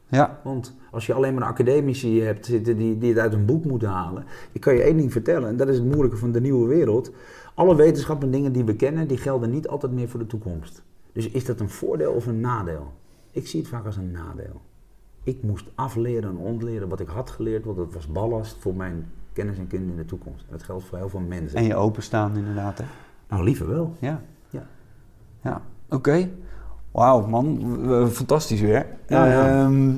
Ja. Want als je alleen maar academici hebt zitten die, die het uit een boek moeten halen. Ik kan je één ding vertellen, en dat is het moeilijke van de nieuwe wereld. Alle wetenschap en dingen die we kennen, die gelden niet altijd meer voor de toekomst. Dus is dat een voordeel of een nadeel? Ik zie het vaak als een nadeel. Ik moest afleren en ontleren wat ik had geleerd, want dat was ballast voor mijn kennis en kunde in de toekomst. En dat geldt voor heel veel mensen. En je openstaan inderdaad, hè? Nou, liever wel. Ja. Ja. Ja, oké. Wauw, man. Fantastisch weer. Ja, ja. Ehm,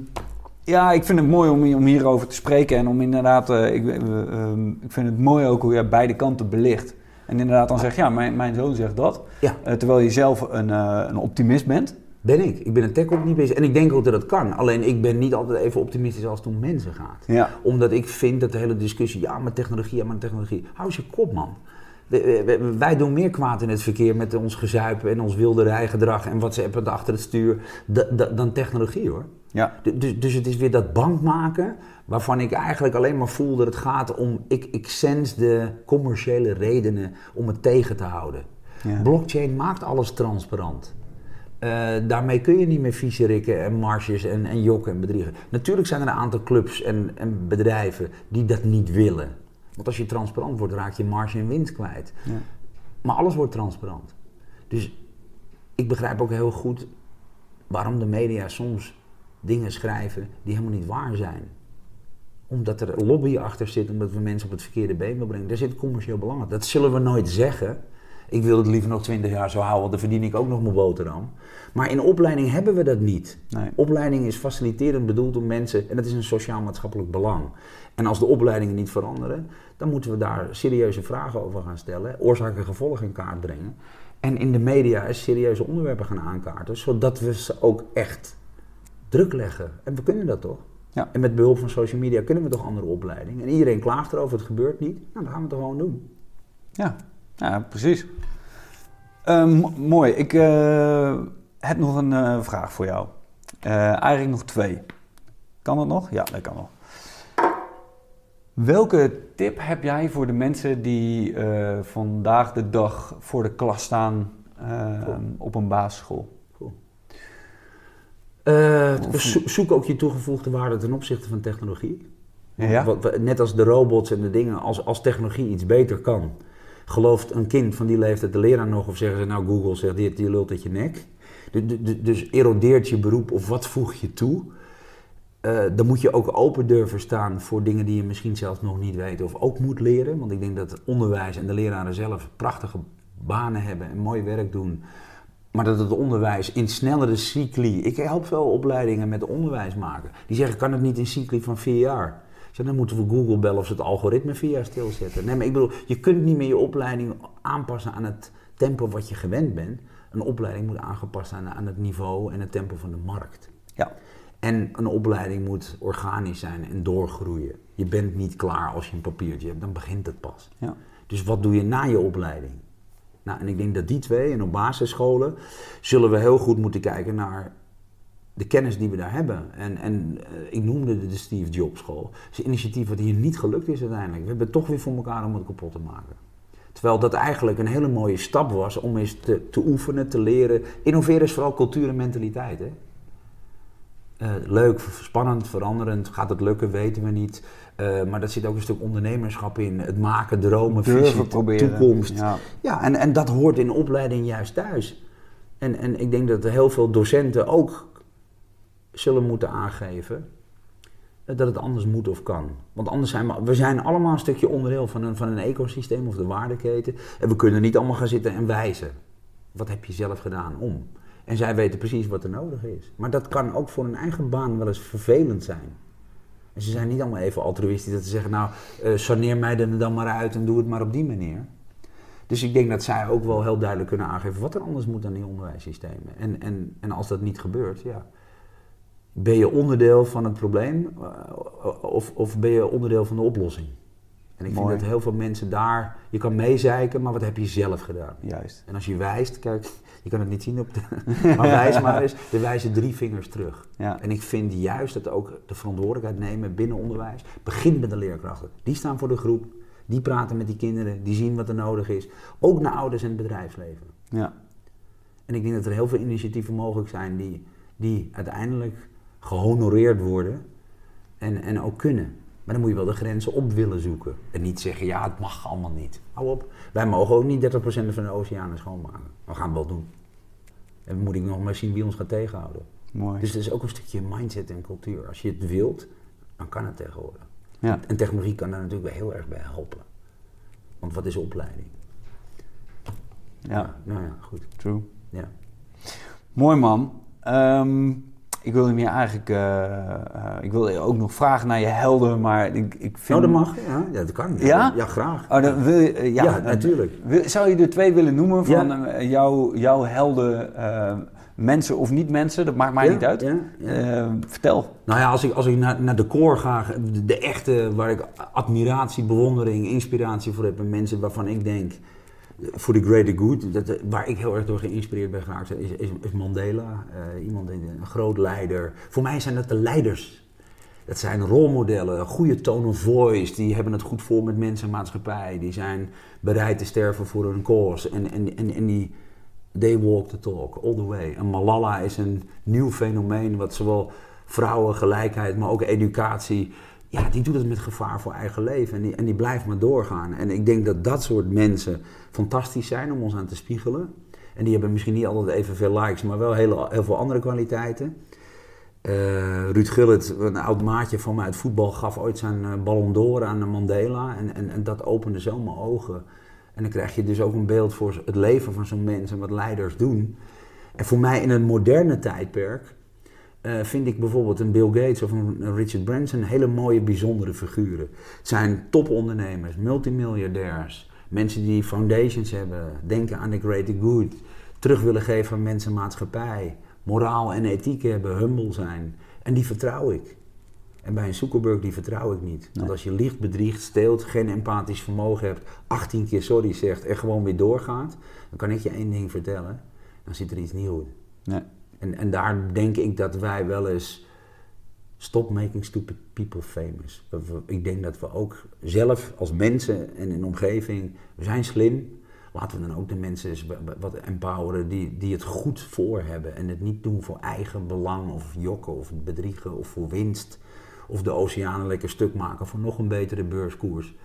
ja, ik vind het mooi om, om hierover te spreken. En om inderdaad... eh, ik, eh, ehm, ik vind het mooi ook hoe je beide kanten belicht. En inderdaad dan zegt, ja, mijn, mijn zoon zegt dat. Ja. Eh, terwijl je zelf een, een optimist bent. Ben ik. Ik ben een tech-optimist en ik denk ook dat het kan. Alleen ik ben niet altijd even optimistisch als het om mensen gaat. Ja. Omdat ik vind dat de hele discussie, ja maar technologie, ja maar technologie. Hou eens je kop man. De- we- wij doen meer kwaad in het verkeer met ons gezuipen en ons wilde rijgedrag en WhatsApp achter het stuur da- da- dan technologie hoor. Ja. Du- Dus, dus het is weer dat band maken waarvan ik eigenlijk alleen maar voel dat het gaat om, ik, ik sens de commerciële redenen om het tegen te houden. Ja. Blockchain maakt alles transparant. Eh, daarmee kun je niet meer viezerikken en marges en, en jokken en bedriegen. Natuurlijk zijn er een aantal clubs en, en bedrijven die dat niet willen. Want als je transparant wordt, raak je marge en winst kwijt. Ja. Maar alles wordt transparant. Dus ik begrijp ook heel goed waarom de media soms dingen schrijven die helemaal niet waar zijn. Omdat er lobby achter zit, omdat we mensen op het verkeerde been willen brengen. Daar zit commercieel belang. Dat zullen we nooit zeggen. Ik wil het liever nog twintig jaar zo houden, want dan verdien ik ook nog mijn boterham. Maar in opleiding hebben we dat niet. Nee. Opleiding is faciliterend bedoeld om mensen, en dat is een sociaal-maatschappelijk belang. En als de opleidingen niet veranderen, dan moeten we daar serieuze vragen over gaan stellen, oorzaak en gevolg in kaart brengen. En in de media eens serieuze onderwerpen gaan aankaarten, zodat we ze ook echt druk leggen. En we kunnen dat toch? Ja. En met behulp van social media kunnen we toch andere opleidingen. En iedereen klaagt erover, het gebeurt niet. Nou, dan gaan we het toch gewoon doen. Ja, ja precies. Eh, mo- mooi. Ik eh, heb nog een eh, vraag voor jou. Eigenlijk nog twee. Kan dat nog? Ja, dat kan nog. Welke tip heb jij voor de mensen die vandaag de dag voor de klas staan op een basisschool? Zo- zoek ook je toegevoegde waarde ten opzichte van technologie. Ja? Wat- net als de robots en de dingen, als, als technologie iets beter kan, gelooft een kind van die leeftijd de leraar nog of zeggen ze nou Google zegt dit, die lult uit je nek. Du- du- du- Dus erodeert je beroep of wat voeg je toe? Eh, dan moet je ook open durven staan voor dingen die je misschien zelf nog niet weet of ook moet leren. Want ik denk dat het onderwijs en de leraren zelf prachtige banen hebben en mooi werk doen. Maar dat het onderwijs in snellere cycli. Ik help veel opleidingen met onderwijs maken. Die zeggen: kan het niet in cycli van vier jaar? Dan moeten we Google bellen of ze het algoritme jaar stilzetten. Nee, maar ik bedoel, je kunt niet meer je opleiding aanpassen aan het tempo wat je gewend bent. Een opleiding moet aangepast zijn aan het niveau en het tempo van de markt. Ja. En een opleiding moet organisch zijn en doorgroeien. Je bent niet klaar als je een papiertje hebt, dan begint het pas. Ja. Dus wat doe je na je opleiding? Nou, en ik denk dat die twee, en op basisscholen, zullen we heel goed moeten kijken naar de kennis die we daar hebben. En, en eh, ik noemde de, Steve Jobs School. Het is een initiatief wat hier niet gelukt is uiteindelijk. We hebben het toch weer voor elkaar om het kapot te maken. Terwijl dat eigenlijk een hele mooie stap was om eens te, te oefenen, te leren. Innoveren is vooral cultuur en mentaliteit. Hè? Eh, leuk, spannend, veranderend. Gaat het lukken, weten we niet. Uh, maar dat zit ook een stuk ondernemerschap in. Het maken, dromen, visie, proberen. toekomst. Ja. Ja, en, en dat hoort in opleiding juist thuis. En, en ik denk dat er heel veel docenten ook zullen moeten aangeven dat het anders moet of kan. Want anders zijn we, we zijn allemaal een stukje onderdeel van een, van een ecosysteem of de waardeketen. En we kunnen niet allemaal gaan zitten en wijzen. Wat heb je zelf gedaan om? En zij weten precies wat er nodig is. Maar dat kan ook voor een eigen baan wel eens vervelend zijn. En ze zijn niet allemaal even altruïstisch dat ze zeggen, nou, uh, saneer mij er dan maar uit en doe het maar op die manier. Dus ik denk dat zij ook wel heel duidelijk kunnen aangeven wat er anders moet aan die onderwijssystemen. En, en, en als dat niet gebeurt, ja, ben je onderdeel van het probleem uh, of, of ben je onderdeel van de oplossing? En ik Mooi. vind dat heel veel mensen daar, je kan meezeiken, maar wat heb je zelf gedaan? Juist. En als je wijst, kijk, je kan het niet zien op de, maar wijs maar eens, er wijzen drie vingers terug. Ja. En ik vind juist dat ook de verantwoordelijkheid nemen binnen onderwijs, begint met de leerkrachten. Die staan voor de groep, die praten met die kinderen, die zien wat er nodig is. Ook naar ouders en het bedrijfsleven. Ja. En ik denk dat er heel veel initiatieven mogelijk zijn die, die uiteindelijk gehonoreerd worden en, en ook kunnen. Maar dan moet je wel de grenzen op willen zoeken. En niet zeggen, ja, het mag allemaal niet. Hou op. Wij mogen ook niet 30% van de oceanen schoonmaken. We gaan het wel doen. En dan moet ik nog maar zien wie ons gaat tegenhouden. Mooi. Dus het is ook een stukje mindset en cultuur. Als je het wilt, dan kan het tegenwoordig. Ja. En technologie kan daar natuurlijk wel heel erg bij helpen. Want wat is opleiding? Ja, Nou ja, goed. true. Ja. Mooi man. Ehm, ik wilde meer eigenlijk, eh, eh, ik wilde ook nog vragen naar je helden, maar ik, ik vind... Nou, dat mag. Ja, ja dat kan. Ja? Ja, graag. Oh, dan wil je, ja, Ja, natuurlijk. wil- zou je er twee willen noemen van eh, jouw, jouw helden, mensen of niet mensen, dat maakt mij niet uit. vertel. Nou ja, als ik, als ik naar, naar de core ga, de, de echte, waar ik admiratie, bewondering, inspiratie voor heb. En mensen waarvan ik denk, voor the greater good, dat, waar ik heel erg door geïnspireerd ben geraakt, is, is, Mandela. Eh, iemand, een groot leider. Voor mij zijn dat de leiders. Dat zijn rolmodellen, goede tone of voice, die hebben het goed voor met mensen en maatschappij. Die zijn bereid te sterven voor hun cause. En, en, en, en die, they walk the talk, all the way. En Malala is een nieuw fenomeen, wat zowel vrouwen, gelijkheid, maar ook educatie. Ja, die doet het met gevaar voor eigen leven en die, en die blijft maar doorgaan. En ik denk dat dat soort mensen fantastisch zijn om ons aan te spiegelen. En die hebben misschien niet altijd evenveel likes, maar wel heel, heel veel andere kwaliteiten. Eh, Ruud Gullit, een oud maatje van mij uit voetbal, gaf ooit zijn eh, Ballon d'Or aan Mandela. En, en, en dat opende zo mijn ogen. En dan krijg je dus ook een beeld voor het leven van zo'n mens en wat leiders doen. En voor mij in een moderne tijdperk eh, vind ik bijvoorbeeld een Bill Gates of een Richard Branson hele mooie, bijzondere figuren. Het zijn topondernemers, multimilliardairs, mensen die foundations hebben, denken aan de greater good, terug willen geven aan mensen en maatschappij, moraal en ethiek hebben, humble zijn. En die vertrouw ik. En bij een Zuckerberg die vertrouw ik niet. Want als je liegt, bedriegt, steelt, geen empathisch vermogen hebt, 18 keer sorry zegt en gewoon weer doorgaat, dan kan ik je één ding vertellen. Dan zit er iets nieuws. Nee. En, en daar denk ik dat wij wel eens stop making stupid people famous. Ik denk dat we ook zelf als mensen en in omgeving, we zijn slim. Laten we dan ook de mensen eens wa- wa- wat empoweren die, die het goed voor hebben. En het niet doen voor eigen belang of jokken of bedriegen of voor winst. Of de oceanen lekker stuk maken voor nog een betere beurskoers.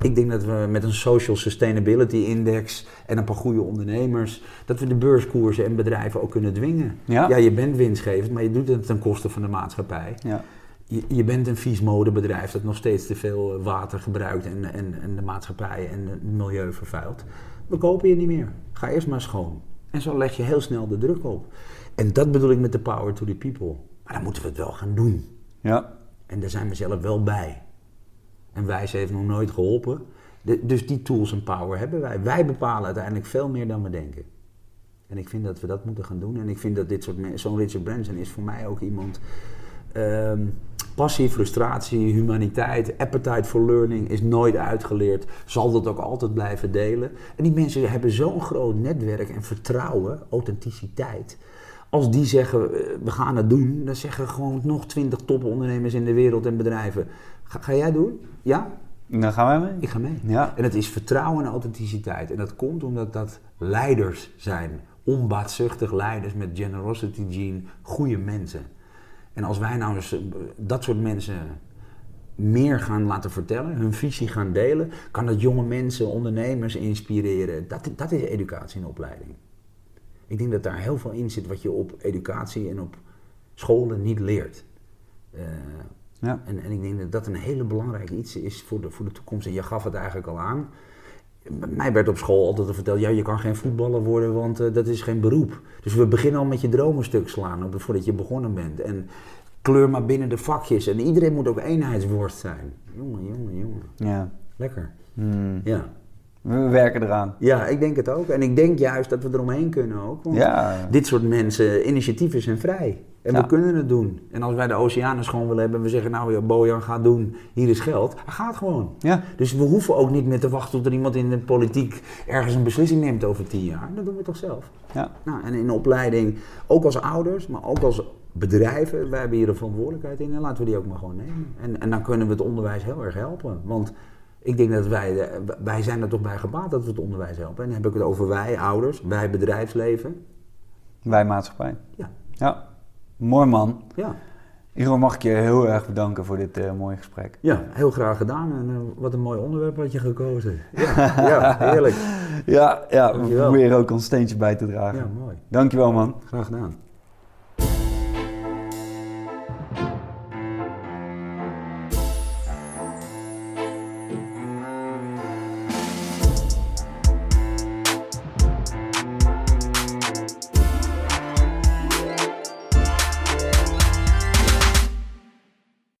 Ik denk dat we met een Social Sustainability Index en een paar goede ondernemers, dat we de beurskoersen en bedrijven ook kunnen dwingen. Ja? ja je bent winstgevend, maar je doet het ten koste van de maatschappij. Ja. Je, je bent een vies modebedrijf dat nog steeds te veel eh, water gebruikt en, en, en de maatschappij en het milieu vervuilt. We kopen je niet meer. Ga eerst maar schoon. En zo leg je heel snel de druk op. En dat bedoel ik met de power to the people. Maar dan moeten we het wel gaan doen. Ja. En daar zijn we zelf wel bij. En wijze heeft nog nooit geholpen. Dus die tools en power hebben wij. Wij bepalen uiteindelijk veel meer dan we denken. En ik vind dat we dat moeten gaan doen. En ik vind dat dit soort zo'n Richard Branson is voor mij ook iemand. ehm, passie, frustratie, humaniteit, appetite for learning is nooit uitgeleerd. Zal dat ook altijd blijven delen. En die mensen hebben zo'n groot netwerk en vertrouwen, authenticiteit. Als die zeggen, eh, we gaan het doen, dan zeggen gewoon nog twintig topondernemers in de wereld en bedrijven. Ga, ga jij doen? Ja? Dan gaan wij mee. Ik ga mee. Ja. En het is vertrouwen en authenticiteit. En dat komt omdat dat leiders zijn. Onbaatzuchtig leiders met generosity gene. Goede mensen. En als wij nou eens eh, dat soort mensen meer gaan laten vertellen, hun visie gaan delen, kan dat jonge mensen, ondernemers inspireren. Dat, dat is educatie en opleiding. Ik denk dat daar heel veel in zit wat je op educatie en op scholen niet leert. Eh, Ja. en, en ik denk dat dat een hele belangrijk iets is voor de, voor de toekomst. En je gaf het eigenlijk al aan. Mij werd op school altijd verteld, ja, je kan geen voetballer worden, want eh, dat is geen beroep. Dus we beginnen al met je dromen stuk slaan op- voordat je begonnen bent. En kleur maar binnen de vakjes. En iedereen moet ook eenheidsworst zijn. Jongen, jongen, jongen. Ja. Lekker. Hmm. Ja. We werken eraan. ja, ik denk het ook. En ik denk juist dat we eromheen kunnen ook. Want Ja. dit soort mensen, initiatieven zijn vrij. En Ja. we kunnen het doen. En als wij de oceanen schoon willen hebben en we zeggen, nou ja, Bojan, ga doen, hier is geld. Hij gaat gewoon. Ja. Dus we hoeven ook niet meer te wachten tot er iemand in de politiek ergens een beslissing neemt over tien jaar. Dat doen we toch zelf. Ja. Nou, en in de opleiding, ook als ouders, maar ook als bedrijven, wij hebben hier een verantwoordelijkheid in en laten we die ook maar gewoon nemen. En, en dan kunnen we het onderwijs heel erg helpen. Want ik denk dat wij, wij zijn er toch bij gebaat dat we het onderwijs helpen. En dan heb ik het over wij, ouders, wij, bedrijfsleven. Wij maatschappij. Ja, Ja. Mooi man. ja. Igor, mag ik je heel erg bedanken voor dit eh, mooie gesprek. ja heel graag gedaan. En eh, wat een mooi onderwerp had je gekozen. Ja, ja heerlijk. Ja, ja we proberen ook ons steentje bij te dragen. Ja, mooi. Dankjewel man. Graag gedaan.